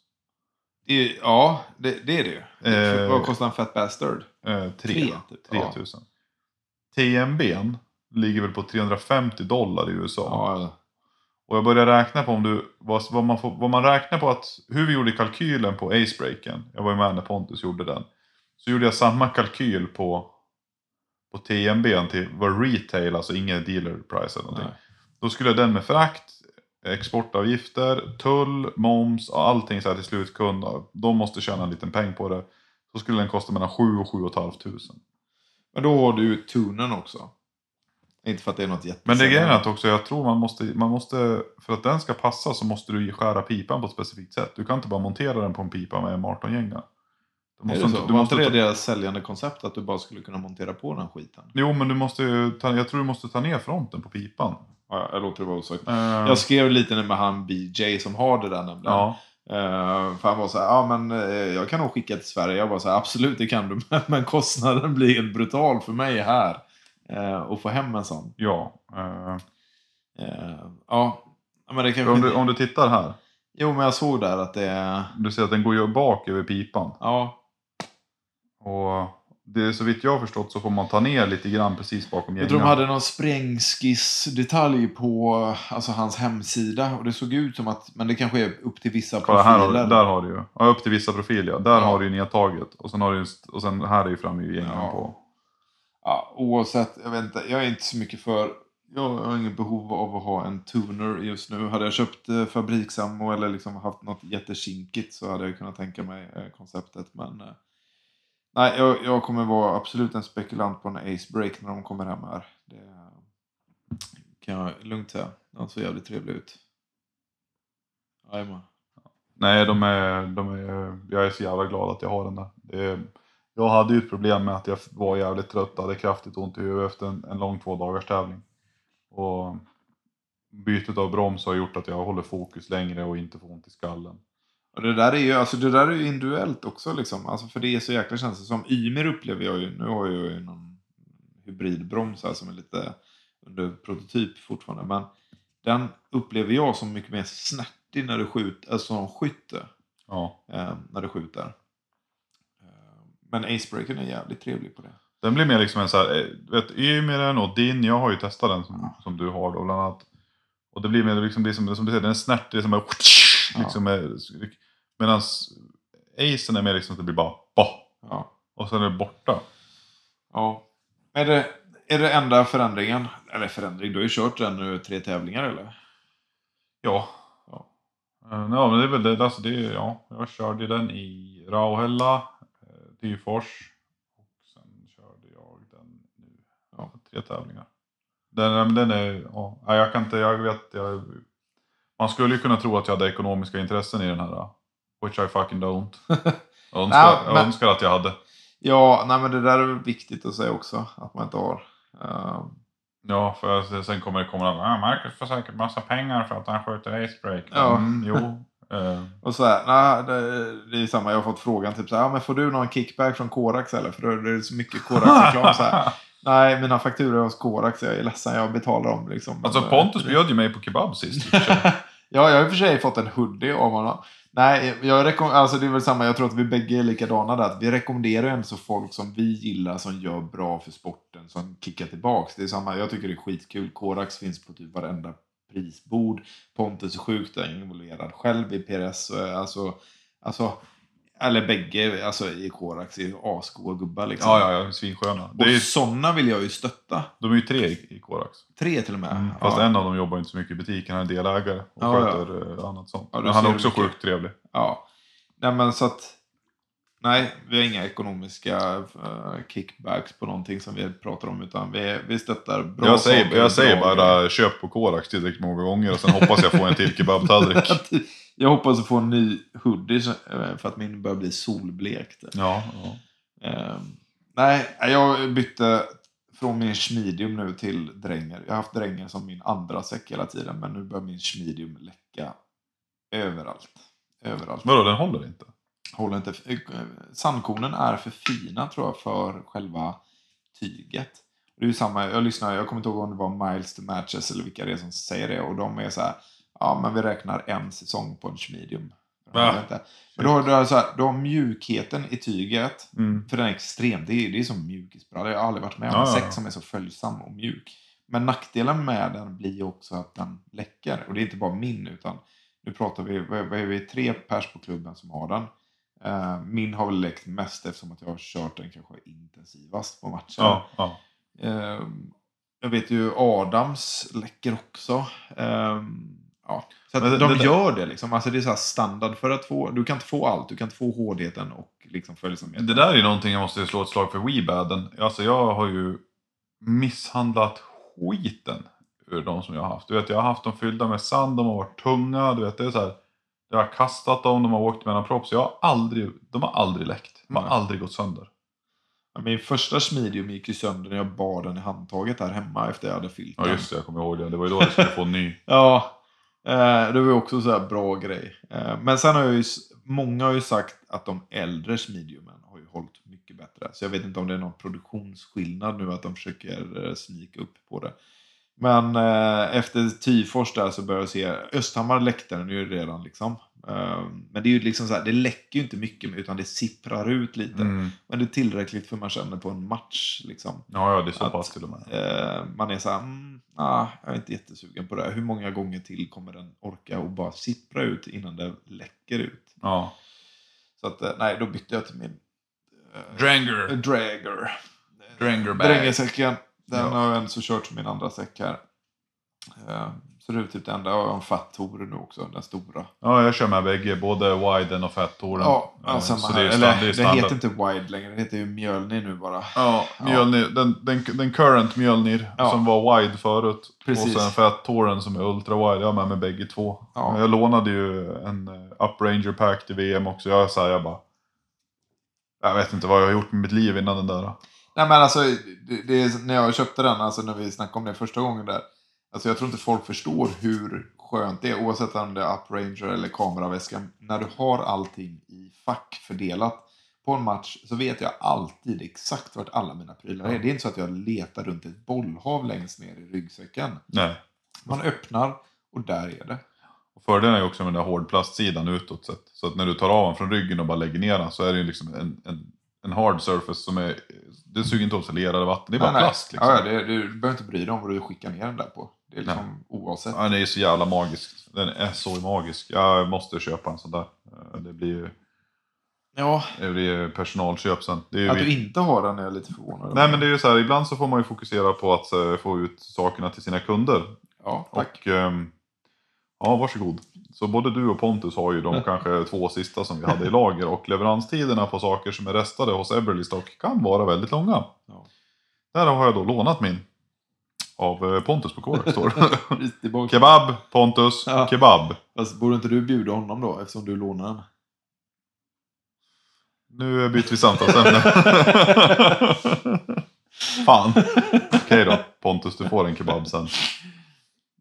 Det ja, det, det är det ju. Eh, Vad kostar en Fat Bastard? Eh, tre. Tre, typ. 3000. TNBn ligger väl på 350 dollar i USA. Ja, Och jag börjar räkna på om du, vad, vad, man får, vad man räknar på att, hur vi gjorde kalkylen på Acebreaken. Jag var ju med när Pontus gjorde den. Så gjorde jag samma kalkyl på, på TNBn till vad retail, alltså ingen dealer price eller någonting. nej. Då skulle den med frakt, exportavgifter, tull, moms och allting så här till slutkund. De måste tjäna en liten peng på det. Så skulle den kosta mellan 7 och 7 500. Men då har du tunen också. Inte för att det är något jätte... Men det är grejen att också, jag tror man måste, man måste, för att den ska passa så måste du skära pipan på ett specifikt sätt. Du kan inte bara montera den på en pipa med M18-gänga. Du måste inte, du måste det ta, deras säljande koncept att du bara skulle kunna montera på den skiten? Jo, men du måste ta, jag tror du måste ta ner fronten på pipan. Ja, jag låter det vara osagt. Eh, Jag skrev lite med han BJ som har det där nämligen. ja, Eh, för han var så här, ja men eh, jag kan nog skicka till Sverige. Jag var så här, absolut det kan du. Men kostnaden blir helt brutal för mig här. Uh, att få hem en sån. ja. eh, Eh, ja, men det kanske... om, du, om du tittar här. Jo, men jag såg där att det är... Du ser att den går ju bak över pipan. Ja, Och det är så vitt jag har förstått så får man ta ner lite grann precis bakom jag tror de gängan. hade någon sprängskissdetalj på alltså, hans hemsida. Och det såg ut som att, men det kanske är upp till vissa Kolla, här har, profiler. där har du ju. Ja, upp till vissa profiler. Där Ja. har du ju nedtaget. Och sen, har du, och sen här är ju framme ju gängan Ja. på. Ja, oavsett, jag vet inte, jag är inte så mycket för... Jag har inget behov av att ha en tuner just nu. Hade jag köpt eh, fabriksammo eller liksom haft något jättekinkigt så hade jag kunnat tänka mig eh, konceptet. Men eh, nej, jag, jag kommer vara absolut en spekulant på en Ace Break när de kommer hem här. Det kan jag lugnt säga. De såg jävligt trevlig ut. Jajamän. Nej, de är, de är, jag är så jävla glad att jag har den där. Det är, jag hade ju ett problem med att jag var jävligt trött hade kraftigt ont i huvudet efter en, en lång två dagars tävling. Och bytet av broms har gjort att jag håller fokus längre och inte får ont i skallen. Och det där är ju, alltså det där är ju individuellt också liksom. Alltså för det är så jäkla känsligt. Som Ymer upplever jag ju, nu har jag ju någon hybridbroms här som är lite under prototyp fortfarande. Men den upplever jag som mycket mer snärtig när du skjuter, alltså som skytte. Ja. Eh, när du skjuter. Eh, men Acebreaken är jävligt trevlig på det. Den blir mer liksom en så här, eh, vet Ymeren och din, jag har ju testat den som, som du har då bland annat. Och det blir mer liksom, det som, som du säger, den är snärtig, det är som bara, liksom är, Medan Acen är mer liksom att det blir bara, bah, Ja. och sen är det borta. ja. Är, det, är det enda förändringen? Eller förändring, du har ju kört den nu tre tävlingar eller? Ja. Ja, Eh, ja men det är väl det, alltså det är, ja, jag körde den i Rauhella, eh, Dyfors och sen körde jag den nu. Ja, tre tävlingar. Den, den är, ja, nej, jag kan inte, jag vet, jag, man skulle ju kunna tro att jag hade ekonomiska intressen i den här. Which I fucking don't. Jag önskar, jag men- önskar att jag hade. Ja, nej men det där är väl viktigt att säga också. Att man inte har. Ehm, Ja, för jag- sen kommer det komma ah, Marcus får säkert massa pengar för att han skjuter acebreak. Ja. Mm, jo. Eh, Och så här, nej, det, det är samma, jag har fått frågan typ så här, ja, men får du någon kickback från Korax eller? För då är det så mycket Korax-reklam så här. Nej, mina fakturor är hos Korax, jag är ledsen, jag betalar dem liksom. Alltså Pontus eh, bjöd ju mig på kebab sist. ja, jag har i och för sig fått en hoodie av honom. Nej, jag rekom- alltså det är väl samma, jag tror att vi bägge är likadana där. att Vi rekommenderar ju ändå så folk som vi gillar, som gör bra för sporten, som kickar tillbaks. Det är samma, jag tycker det är skitkul. Korax finns på typ varenda prisbord. Pontus är sjukt involverad själv i PRS. och är Alltså, alltså, eller bägge alltså, i Korax är ju asgoa gubbar liksom. ja, ja, ja, svinsköna. Det är, Och sådana vill jag ju stötta. de är ju tre i, Korax. Tre till och med. Mm, fast ja. en av dem jobbar inte så mycket i butiken, han är delägare och Ja, ja. sköter eh, annat sånt. Ja, Men han är också sjukt trevlig. Ja. Nej men så att. Nej, vi har inga ekonomiska eh, kickbacks på någonting som vi pratar om. Utan vi, vi stöttar bra jag säger, saker, jag säger bara köp på Korax tillräckligt många gånger och sen hoppas jag få en till kebabtallrik. Jag hoppas att få en ny hoodie eh, för att min börjar bli solblekt. ja, ja. Eh, Nej, jag bytte från min schmidium nu till dränger. Jag har haft dränger som min andra säck hela tiden, men nu börjar min schmidium läcka överallt. Överallt. Vadå, den håller inte? Håller inte. eh, Sandkornen är för fina tror jag för själva tyget. Det är samma, jag lyssnar, jag kommer inte ihåg om det var Miles to Matches eller vilka det är som säger det och de är så här, ja men vi räknar en säsong på en inte. Men då har du, så här, du har mjukheten i tyget, Mm. för den är extrem. Det är, det är som mjukisbrallor. Jag har aldrig varit med om Ja, en säck som är så följsam och mjuk. Men nackdelen med den blir ju också att den läcker. Och det är inte bara min, utan nu pratar vi, vad är vi, tre pers på klubben som har den. Eh, min har väl läckt mest eftersom att jag har kört den kanske intensivast på matchen. Ja, ja. Eh, jag vet ju Adams läcker också. Eh, ja. Så det- de det gör det liksom. Alltså det är så här standard för att få, du kan inte få allt. Du kan inte få hårdheten och liksom följsamheten. Det där är någonting jag måste slå ett slag för Webaden. Alltså jag har ju misshandlat skiten ur de som jag har haft. Du vet, jag har haft dem fyllda med sand, de har varit tunga. Du vet, det är så här, jag har kastat dem, de har åkt mellan props. Jag har aldrig, de har aldrig läckt. De har Nej. aldrig gått sönder. Min första smedium gick ju sönder när jag bar den i handtaget här hemma efter jag hade fyllt Ja just det, jag kommer ihåg det. Det var ju då jag skulle få en ny. Ja, eh, det var ju också så här bra grej. Eh, men sen har jag ju, många har ju sagt att de äldre smediumen har ju hållit mycket bättre. Så jag vet inte om det är någon produktionsskillnad nu att de försöker eh, snika upp på det. Men eh, efter Tyfors där så börjar jag se, Östhammar läckte den ju redan liksom. Eh, men det är ju liksom så här, det läcker ju inte mycket utan det sipprar ut lite. Mm. Men det är tillräckligt för man känner på en match liksom. Ja, ja, det är så Att- pass till och med. Eh, man är så här, mm, ah, jag är inte jättesugen på det. här. Hur många gånger till kommer den orka och bara sippra ut innan det läcker ut? Ja. Så att, eh, nej, då bytte jag till min eh, Dranger. Drager. Dranger bag. Drängersäcken. Den Ja. har jag också kört som min andra säck här. Eh, så det är typ det enda. Jag har en Fat nu också, den stora. Ja, jag kör med bägge. Både widen och fat-touren. Ja, Eh, ja samma så här. det är, Eller, stand, det standard. heter inte Wide längre, det heter ju Mjölni nu bara. Ja, Ja. Mjölnir, Den, den, den current Mjölnir Ja. som var wide förut. Precis. Och sen Fat Touren som är ultra wide. Jag har med mig bägge två. Ja. Jag lånade ju en eh, Up Ranger Pack till VM också. Jag sa jag bara... Jag vet inte vad jag har gjort med mitt liv innan den där. Nej men alltså, det, det är, när jag köpte den, alltså när vi snackade om det första gången där. Alltså jag tror inte folk förstår hur skönt det är, oavsett om det är Up Ranger eller kameraväskan. När du har allting i fack fördelat på en match så vet jag alltid exakt vart alla mina prylar är. Det är inte så att jag letar runt ett bollhav längst ner i ryggsäcken. Nej. Man öppnar och där är det. Och fördelen är också med den där hårdplastsidan utåt sett. Så att när du tar av den från ryggen och bara lägger ner den så är det ju liksom en, en, en hard surface som är... Det suger inte åt sig lera eller vatten. Det är bara Nej, nej. plast liksom. Ja, det, du behöver inte bry dig om vad du skickar ner den där på. Det är liksom oavsett. Ja, den är så jävla magisk. Den är så magisk. Jag måste köpa en sån där. Eh, Det blir ju Ja, det blir personalköp sen. Att vi- du inte har den är jag lite förvånad. Nej men det är ju så här, ibland så får man ju fokusera på att eh, få ut sakerna till sina kunder. Ja, tack. Och ehm, ja, varsågod. Så både du och Pontus har ju de kanske två sista som vi hade i lager och leveranstiderna på saker som är restade hos Everly Stock kan vara väldigt långa. Ja. Där har jag då lånat min. Av eh, Pontus på Korax står. Kebab, Pontus, Ja. kebab. Fast borde inte du bjuda honom då, eftersom du lånar den? Nu byter vi samtalsämne. Fan. Okej då, Pontus, du får en kebab sen.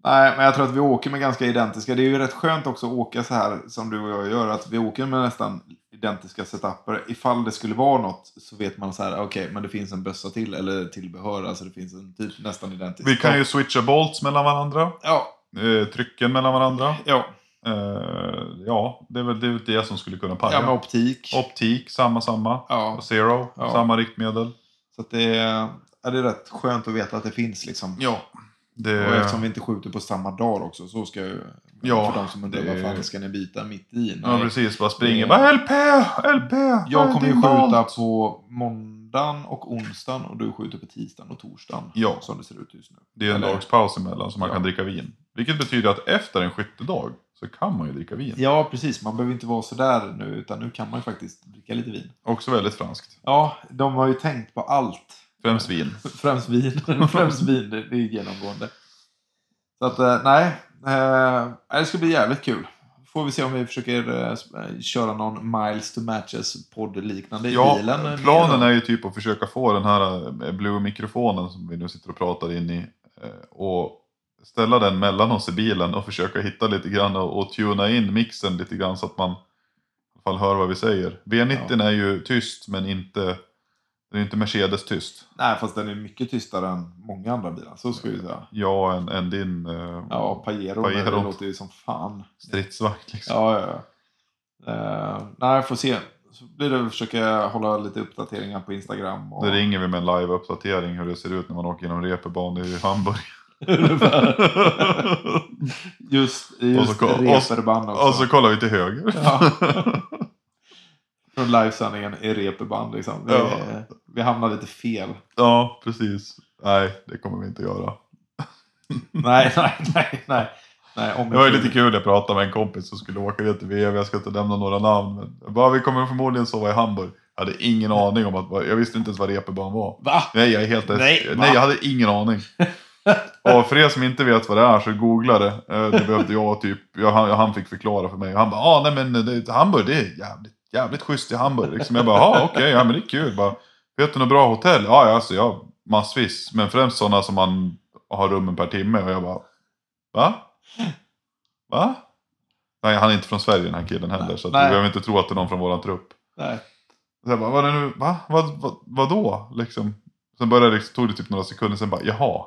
Nej, men jag tror att vi åker med ganska identiska. Det är ju rätt skönt också att åka så här som du och jag gör. Att vi åker med nästan identiska setuper. Ifall det skulle vara något så vet man så här, okej, men det finns en bössa till eller tillbehör. Alltså det finns en typ nästan identisk. Vi kan ju switcha bolts mellan varandra. Ja, Eh, trycken mellan varandra. ja. Eh, ja, det är väl det, det som skulle kunna paja. ja med optik. Optik, samma samma. Ja, Och Zero, Ja. samma riktmedel. så att det är, det är rätt skönt att veta att det finns liksom. Ja. Det, Och eftersom vi inte skjuter på samma dag också så ska ju... Ja, för de som undrar det- vad fan ska ni byta mitt i? ja, precis. Bara springer. Bara LP! LP! Jag kommer ju skjuta valt. på måndagen och onsdagen och du skjuter på tisdagen och torsdagen. Ja. Som det ser ut just nu. Det är en Eller- dags paus emellan så man Ja. kan dricka vin. Vilket betyder att efter en skyttedag så kan man ju dricka vin. Ja, precis. Man behöver inte vara sådär nu, utan nu kan man ju faktiskt dricka lite vin. Också väldigt franskt. Ja, de har ju tänkt på allt. Främst vin. Främst vin. Främst vin, det är genomgående. Så att, eh, nej. Eh, det ska bli jävligt kul. får vi se om vi försöker eh, köra någon Miles to Matches podd-liknande i Ja, bilen. eh, planen är ju typ att försöka få den här Blue-mikrofonen som vi nu sitter och pratar in i och ställa den mellan oss i bilen och försöka hitta lite grann och, tuna in mixen lite grann så att man i alla fall hör vad vi säger. V90 är ju tyst men inte, det är inte Mercedes tyst. Nej, fast den är mycket tystare än många andra bilar. Så ska vi säga. Ja, än, än din eh, Ja, Pajero, Pajero. det låter ju som fan. stridsvagn. Liksom. Ja, ja, ja. Uh, nej, får se. Så blir det att försöka hålla lite uppdateringar på Instagram. Och... Då ringer vi med en live-uppdatering hur det ser ut när man åker genom reeperbahn i Hamburg. just Och just och så- också. och så kollar vi till höger. Ja. Från livesändningen i reperband liksom. Vi, Ja. vi hamnar lite fel. Ja, precis. Nej, det kommer vi inte göra. nej, nej, nej, nej. nej Det var ju lite kul, jag pratade med en kompis som skulle åka ner till VM, jag ska inte nämna några namn. Men jag bara, vi kommer förmodligen sova i Hamburg. Jag hade ingen aning om att, jag visste inte ens vad reeperbahn var. Va? Nej, jag är helt Nej, va? nej, jag hade ingen aning. Och för er som inte vet vad det är så googla det. Eh, Det behövde jag typ, jag, han, han fick förklara för mig. Han bara, ah, nej men det, Hamburg det är jävligt, jävligt schysst i Hamburg. Liksom jag bara, ja okej, ja men det är kul. Bara, vet du något bra hotell? Ja, ja, alltså, ja massvis. Men främst sådana som man har rummen per timme. Och jag bara, va? Va? Nej, han är inte från Sverige den här killen heller. Nej. Så att Nej. du behöver inte tro att det är någon från våran trupp. Nej. Så jag bara, vad är det nu? Va? Vad, vad, vadå? Liksom. Sen började det, tog det typ några sekunder, sen bara, jaha.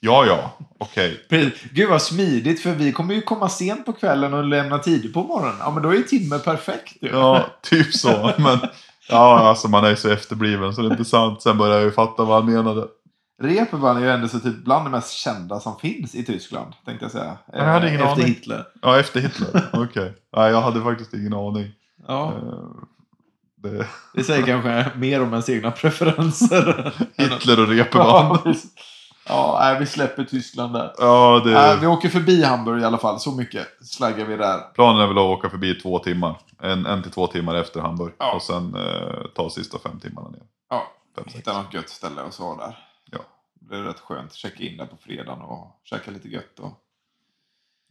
Ja, ja, okej. Precis. Gud vad smidigt, för vi kommer ju komma sent på kvällen och lämna tidigt på morgonen. Ja, men då är ju timme perfekt ju. Ja, typ så. Men ja, alltså man är så efterbliven så det är inte sant. Sen började jag ju fatta vad han menade. Reeperbahn är ju ändå så typ bland det mest kända som finns i Tyskland, tänkte jag säga. Jag hade ingen Eh, Efter aning. Hitler. Ja, efter Hitler. Okej. Nej, jag hade faktiskt ingen aning. Ja, Eh, Det, det säger kanske mer om ens egna preferenser. Hitler och reeperbahn. Ja, ja nej, vi släpper Tyskland där. Ja, Nej, vi det, åker förbi Hamburg i alla fall, så mycket slaggar vi där. planen är väl att åka förbi två timmar. En, en till två timmar efter Hamburg. Ja. Och sen eh, ta sista fem timmarna ner. Ja, Fem, hitta något gött ställe och så där. Ja. Det blir rätt skönt. Checka in där på fredagen och käka lite gött. Och...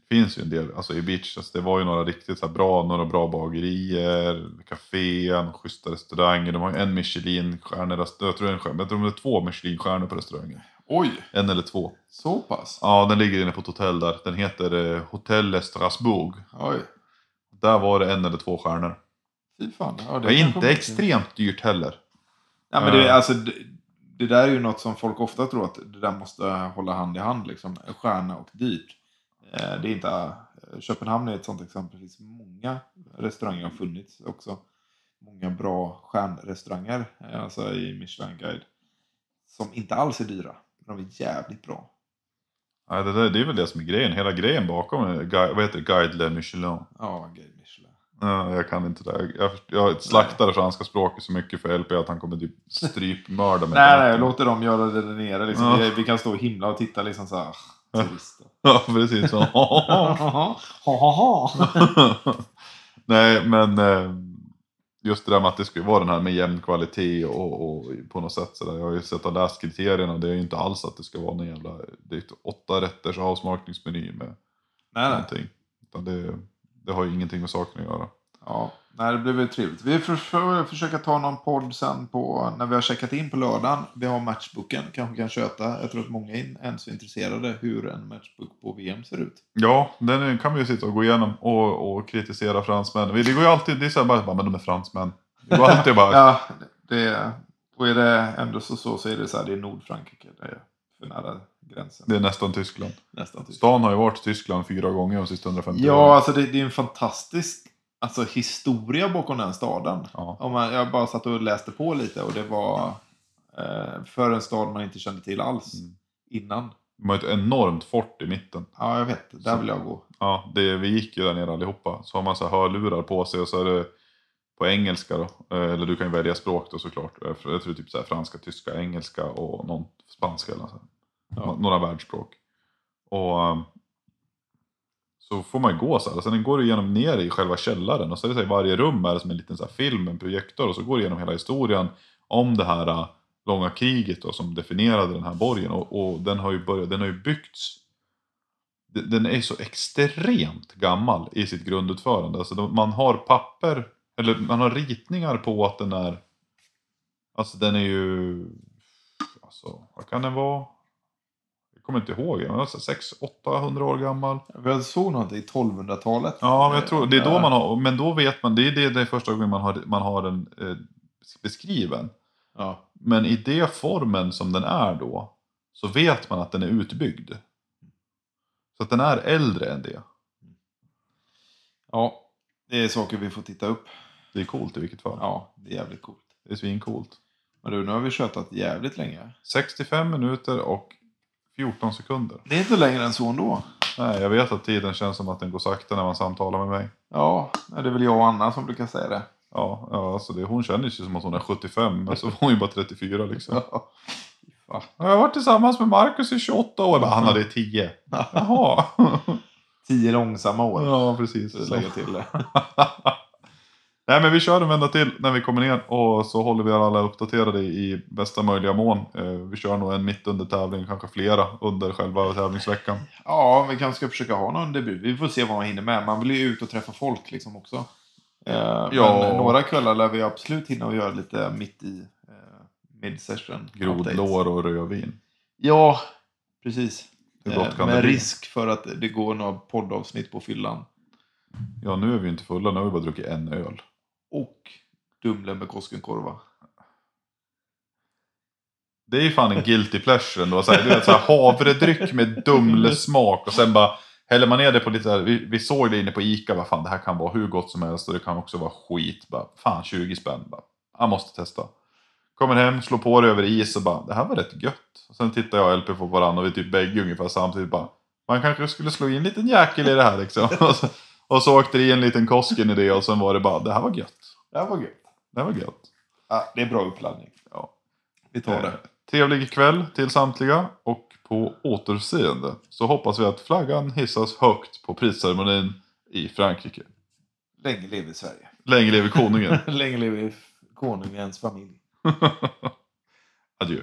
finns ju en del, alltså i Beach, alltså det var ju några riktigt så bra, några bra bagerier, kaféer, schyssta restauranger. De har ju en Michelin-stjärna, jag tror det är en jag tror det är två Michelin-stjärnor på restaurangen. Oj, En eller två. så pass? Ja, den ligger inne på ett hotell där. Den heter eh, Hotel Strasbourg. Oj, Där var det en eller två stjärnor. fy fan. Ja, Det är inte extremt dyrt heller. Ja, men det, Eh. alltså, det, det där är ju något som folk ofta tror att det där måste hålla hand i hand. Liksom. Stjärna och dyrt. Eh, Det är inte, Köpenhamn är ett sånt exempel. Det finns många restauranger har funnits också. Många bra stjärnrestauranger alltså i Michelin Guide. Som inte alls är dyra. De är jävligt bra. Nej, det, där, det är väl det som är grejen. Hela grejen bakom är, Gui- vad heter det? Guide Le Michelin. Ja, Guide Michelin. Ja, jag kan inte det. Jag, jag slaktar det franska språket så mycket för LP att han kommer typ strypmörda mig. Nej, nej, låt dem göra det där nere. Liksom. Ja. Vi, vi kan stå och himla och titta liksom så här. Ja. Turister. Ja, precis. Så. Nej, men eh, just det där med att det skulle vara den här med jämn kvalitet och, och på något sätt sådär. Jag har ju sett och läst kriterierna och det är ju inte alls att det ska vara någon jävla det är åtta rätters avsmakningsmeny med nej. någonting. Utan det, det har ju ingenting med saken att göra. Ja, nej, det blir väl trevligt. Vi får försöka ta någon podd sen på när vi har checkat in på lördagen. Vi har matchboken, kanske kan köta. Jag tror att många är ens är intresserade hur en matchbook på VM ser ut. Ja, den kan vi ju sitta och gå igenom och, och kritisera fransmän. Det går ju alltid, det är så här bara, men de är fransmän. Det går alltid bara, Ja, det, och är det ändå så, så, så är det så här, det är Nordfrankrike. Det är för nära gränsen. det är nästan Tyskland. Nästan typ. Stan har ju varit Tyskland fyra gånger de sista 150 Ja, åren. alltså det, det är en fantastisk alltså, historia bakom den staden. Ja. Om man, jag bara satt och läste på lite och det var eh, för en stad man inte kände till alls Mm. innan. De har ett enormt fort i mitten. Ja, jag vet. Där Så- vill jag gå. Ja, det, vi gick ju där nere allihopa. Så har man så här hörlurar på sig och så är det på engelska då. Eh, Eller du kan ju välja språk då såklart. Eh, Jag tror typ så här franska, tyska, engelska och någon spanska eller så. Ja. Nå- Några världsspråk. Och ehm, så får man gå så här. Sen går du igenom ner i själva källaren. Och så är det så här, i varje rum är det som en liten så här film, en projektor. Och så går du igenom hela historien om det här äh, långa kriget då, som definierade den här borgen. Och, och den har ju börjat, den har ju byggts den är så extremt gammal i sitt grundutförande. Alltså man har papper, eller man har ritningar på att den är, alltså den är ju, alltså vad kan den vara? Kommer inte ihåg, men alltså 600-800 år gammal. Jag såg något i 1200-talet. Ja, men jag tror det är då man har, men då vet man, det är det, det är första gången man har, man har den eh, beskriven. Ja. Men i det formen som den är då, så vet man att den är utbyggd. Så att den är äldre än det. ja, det är saker vi får titta upp. Det är coolt i vilket fall. Ja, det är jävligt coolt. Det är svincoolt. Men du, nu har vi tjötat jävligt länge. 65 minuter och 14 sekunder. Det är inte längre än så ändå. Nej, jag vet att tiden känns som att den går sakta när man samtalar med mig. Ja, det är väl jag och Anna som brukar säga det. Ja, ja alltså det, hon känner sig som att hon är 75, men så var hon ju bara 34 liksom. Ja. Jag har varit tillsammans med Marcus i 28 år. Han hade 10. Jaha. Tio långsamma år. Ja, precis. Lägga till det. Nej, men vi kör en vända till när vi kommer ner och så håller vi alla uppdaterade i bästa möjliga mån. Eh, Vi kör nog en mitt under tävling, kanske flera under själva tävlingsveckan. Ja, vi kanske ska försöka ha någon debut. Vi får se vad man hinner med. Man vill ju ut och träffa folk liksom också. Eh, Ja. Men några kvällar lär vi absolut hinna och göra lite mitt i eh, mid-session. updates. Grodlår och rödvin. Ja, precis. Eh, med risk för att det går några poddavsnitt på fyllan. Ja, nu är vi inte fulla, nu har vi bara druckit en öl. Och Dumle med Koskenkorva. Det är ju fan en guilty pleasure ändå. Så här, du vet, så här, havredryck med dumlesmak och sen bara häller man ner det på lite såhär. vi, vi såg det inne på Ica, vad fan det här kan vara hur gott som helst och det kan också vara skit. Bara, fan 20 spänn, bara, jag måste testa. Kommer hem, slår på det över is och bara, det här var rätt gött. Och sen tittar jag och LP på varandra och vi typ bägge ungefär samtidigt bara, man kanske skulle slå in en liten jäkel i det här liksom. och, så, åkte det i en liten Kosken i det och sen var det bara, det här var gött. Det här var gött. Det här var gött. Ja, det är bra uppladdning. Ja. Vi tar Eh, det. Trevlig kväll till samtliga och på återseende så hoppas vi att flaggan hissas högt på prisceremonin i Frankrike. Länge leve Sverige. Länge leve konungen. Länge leve konungens familj. Adjö.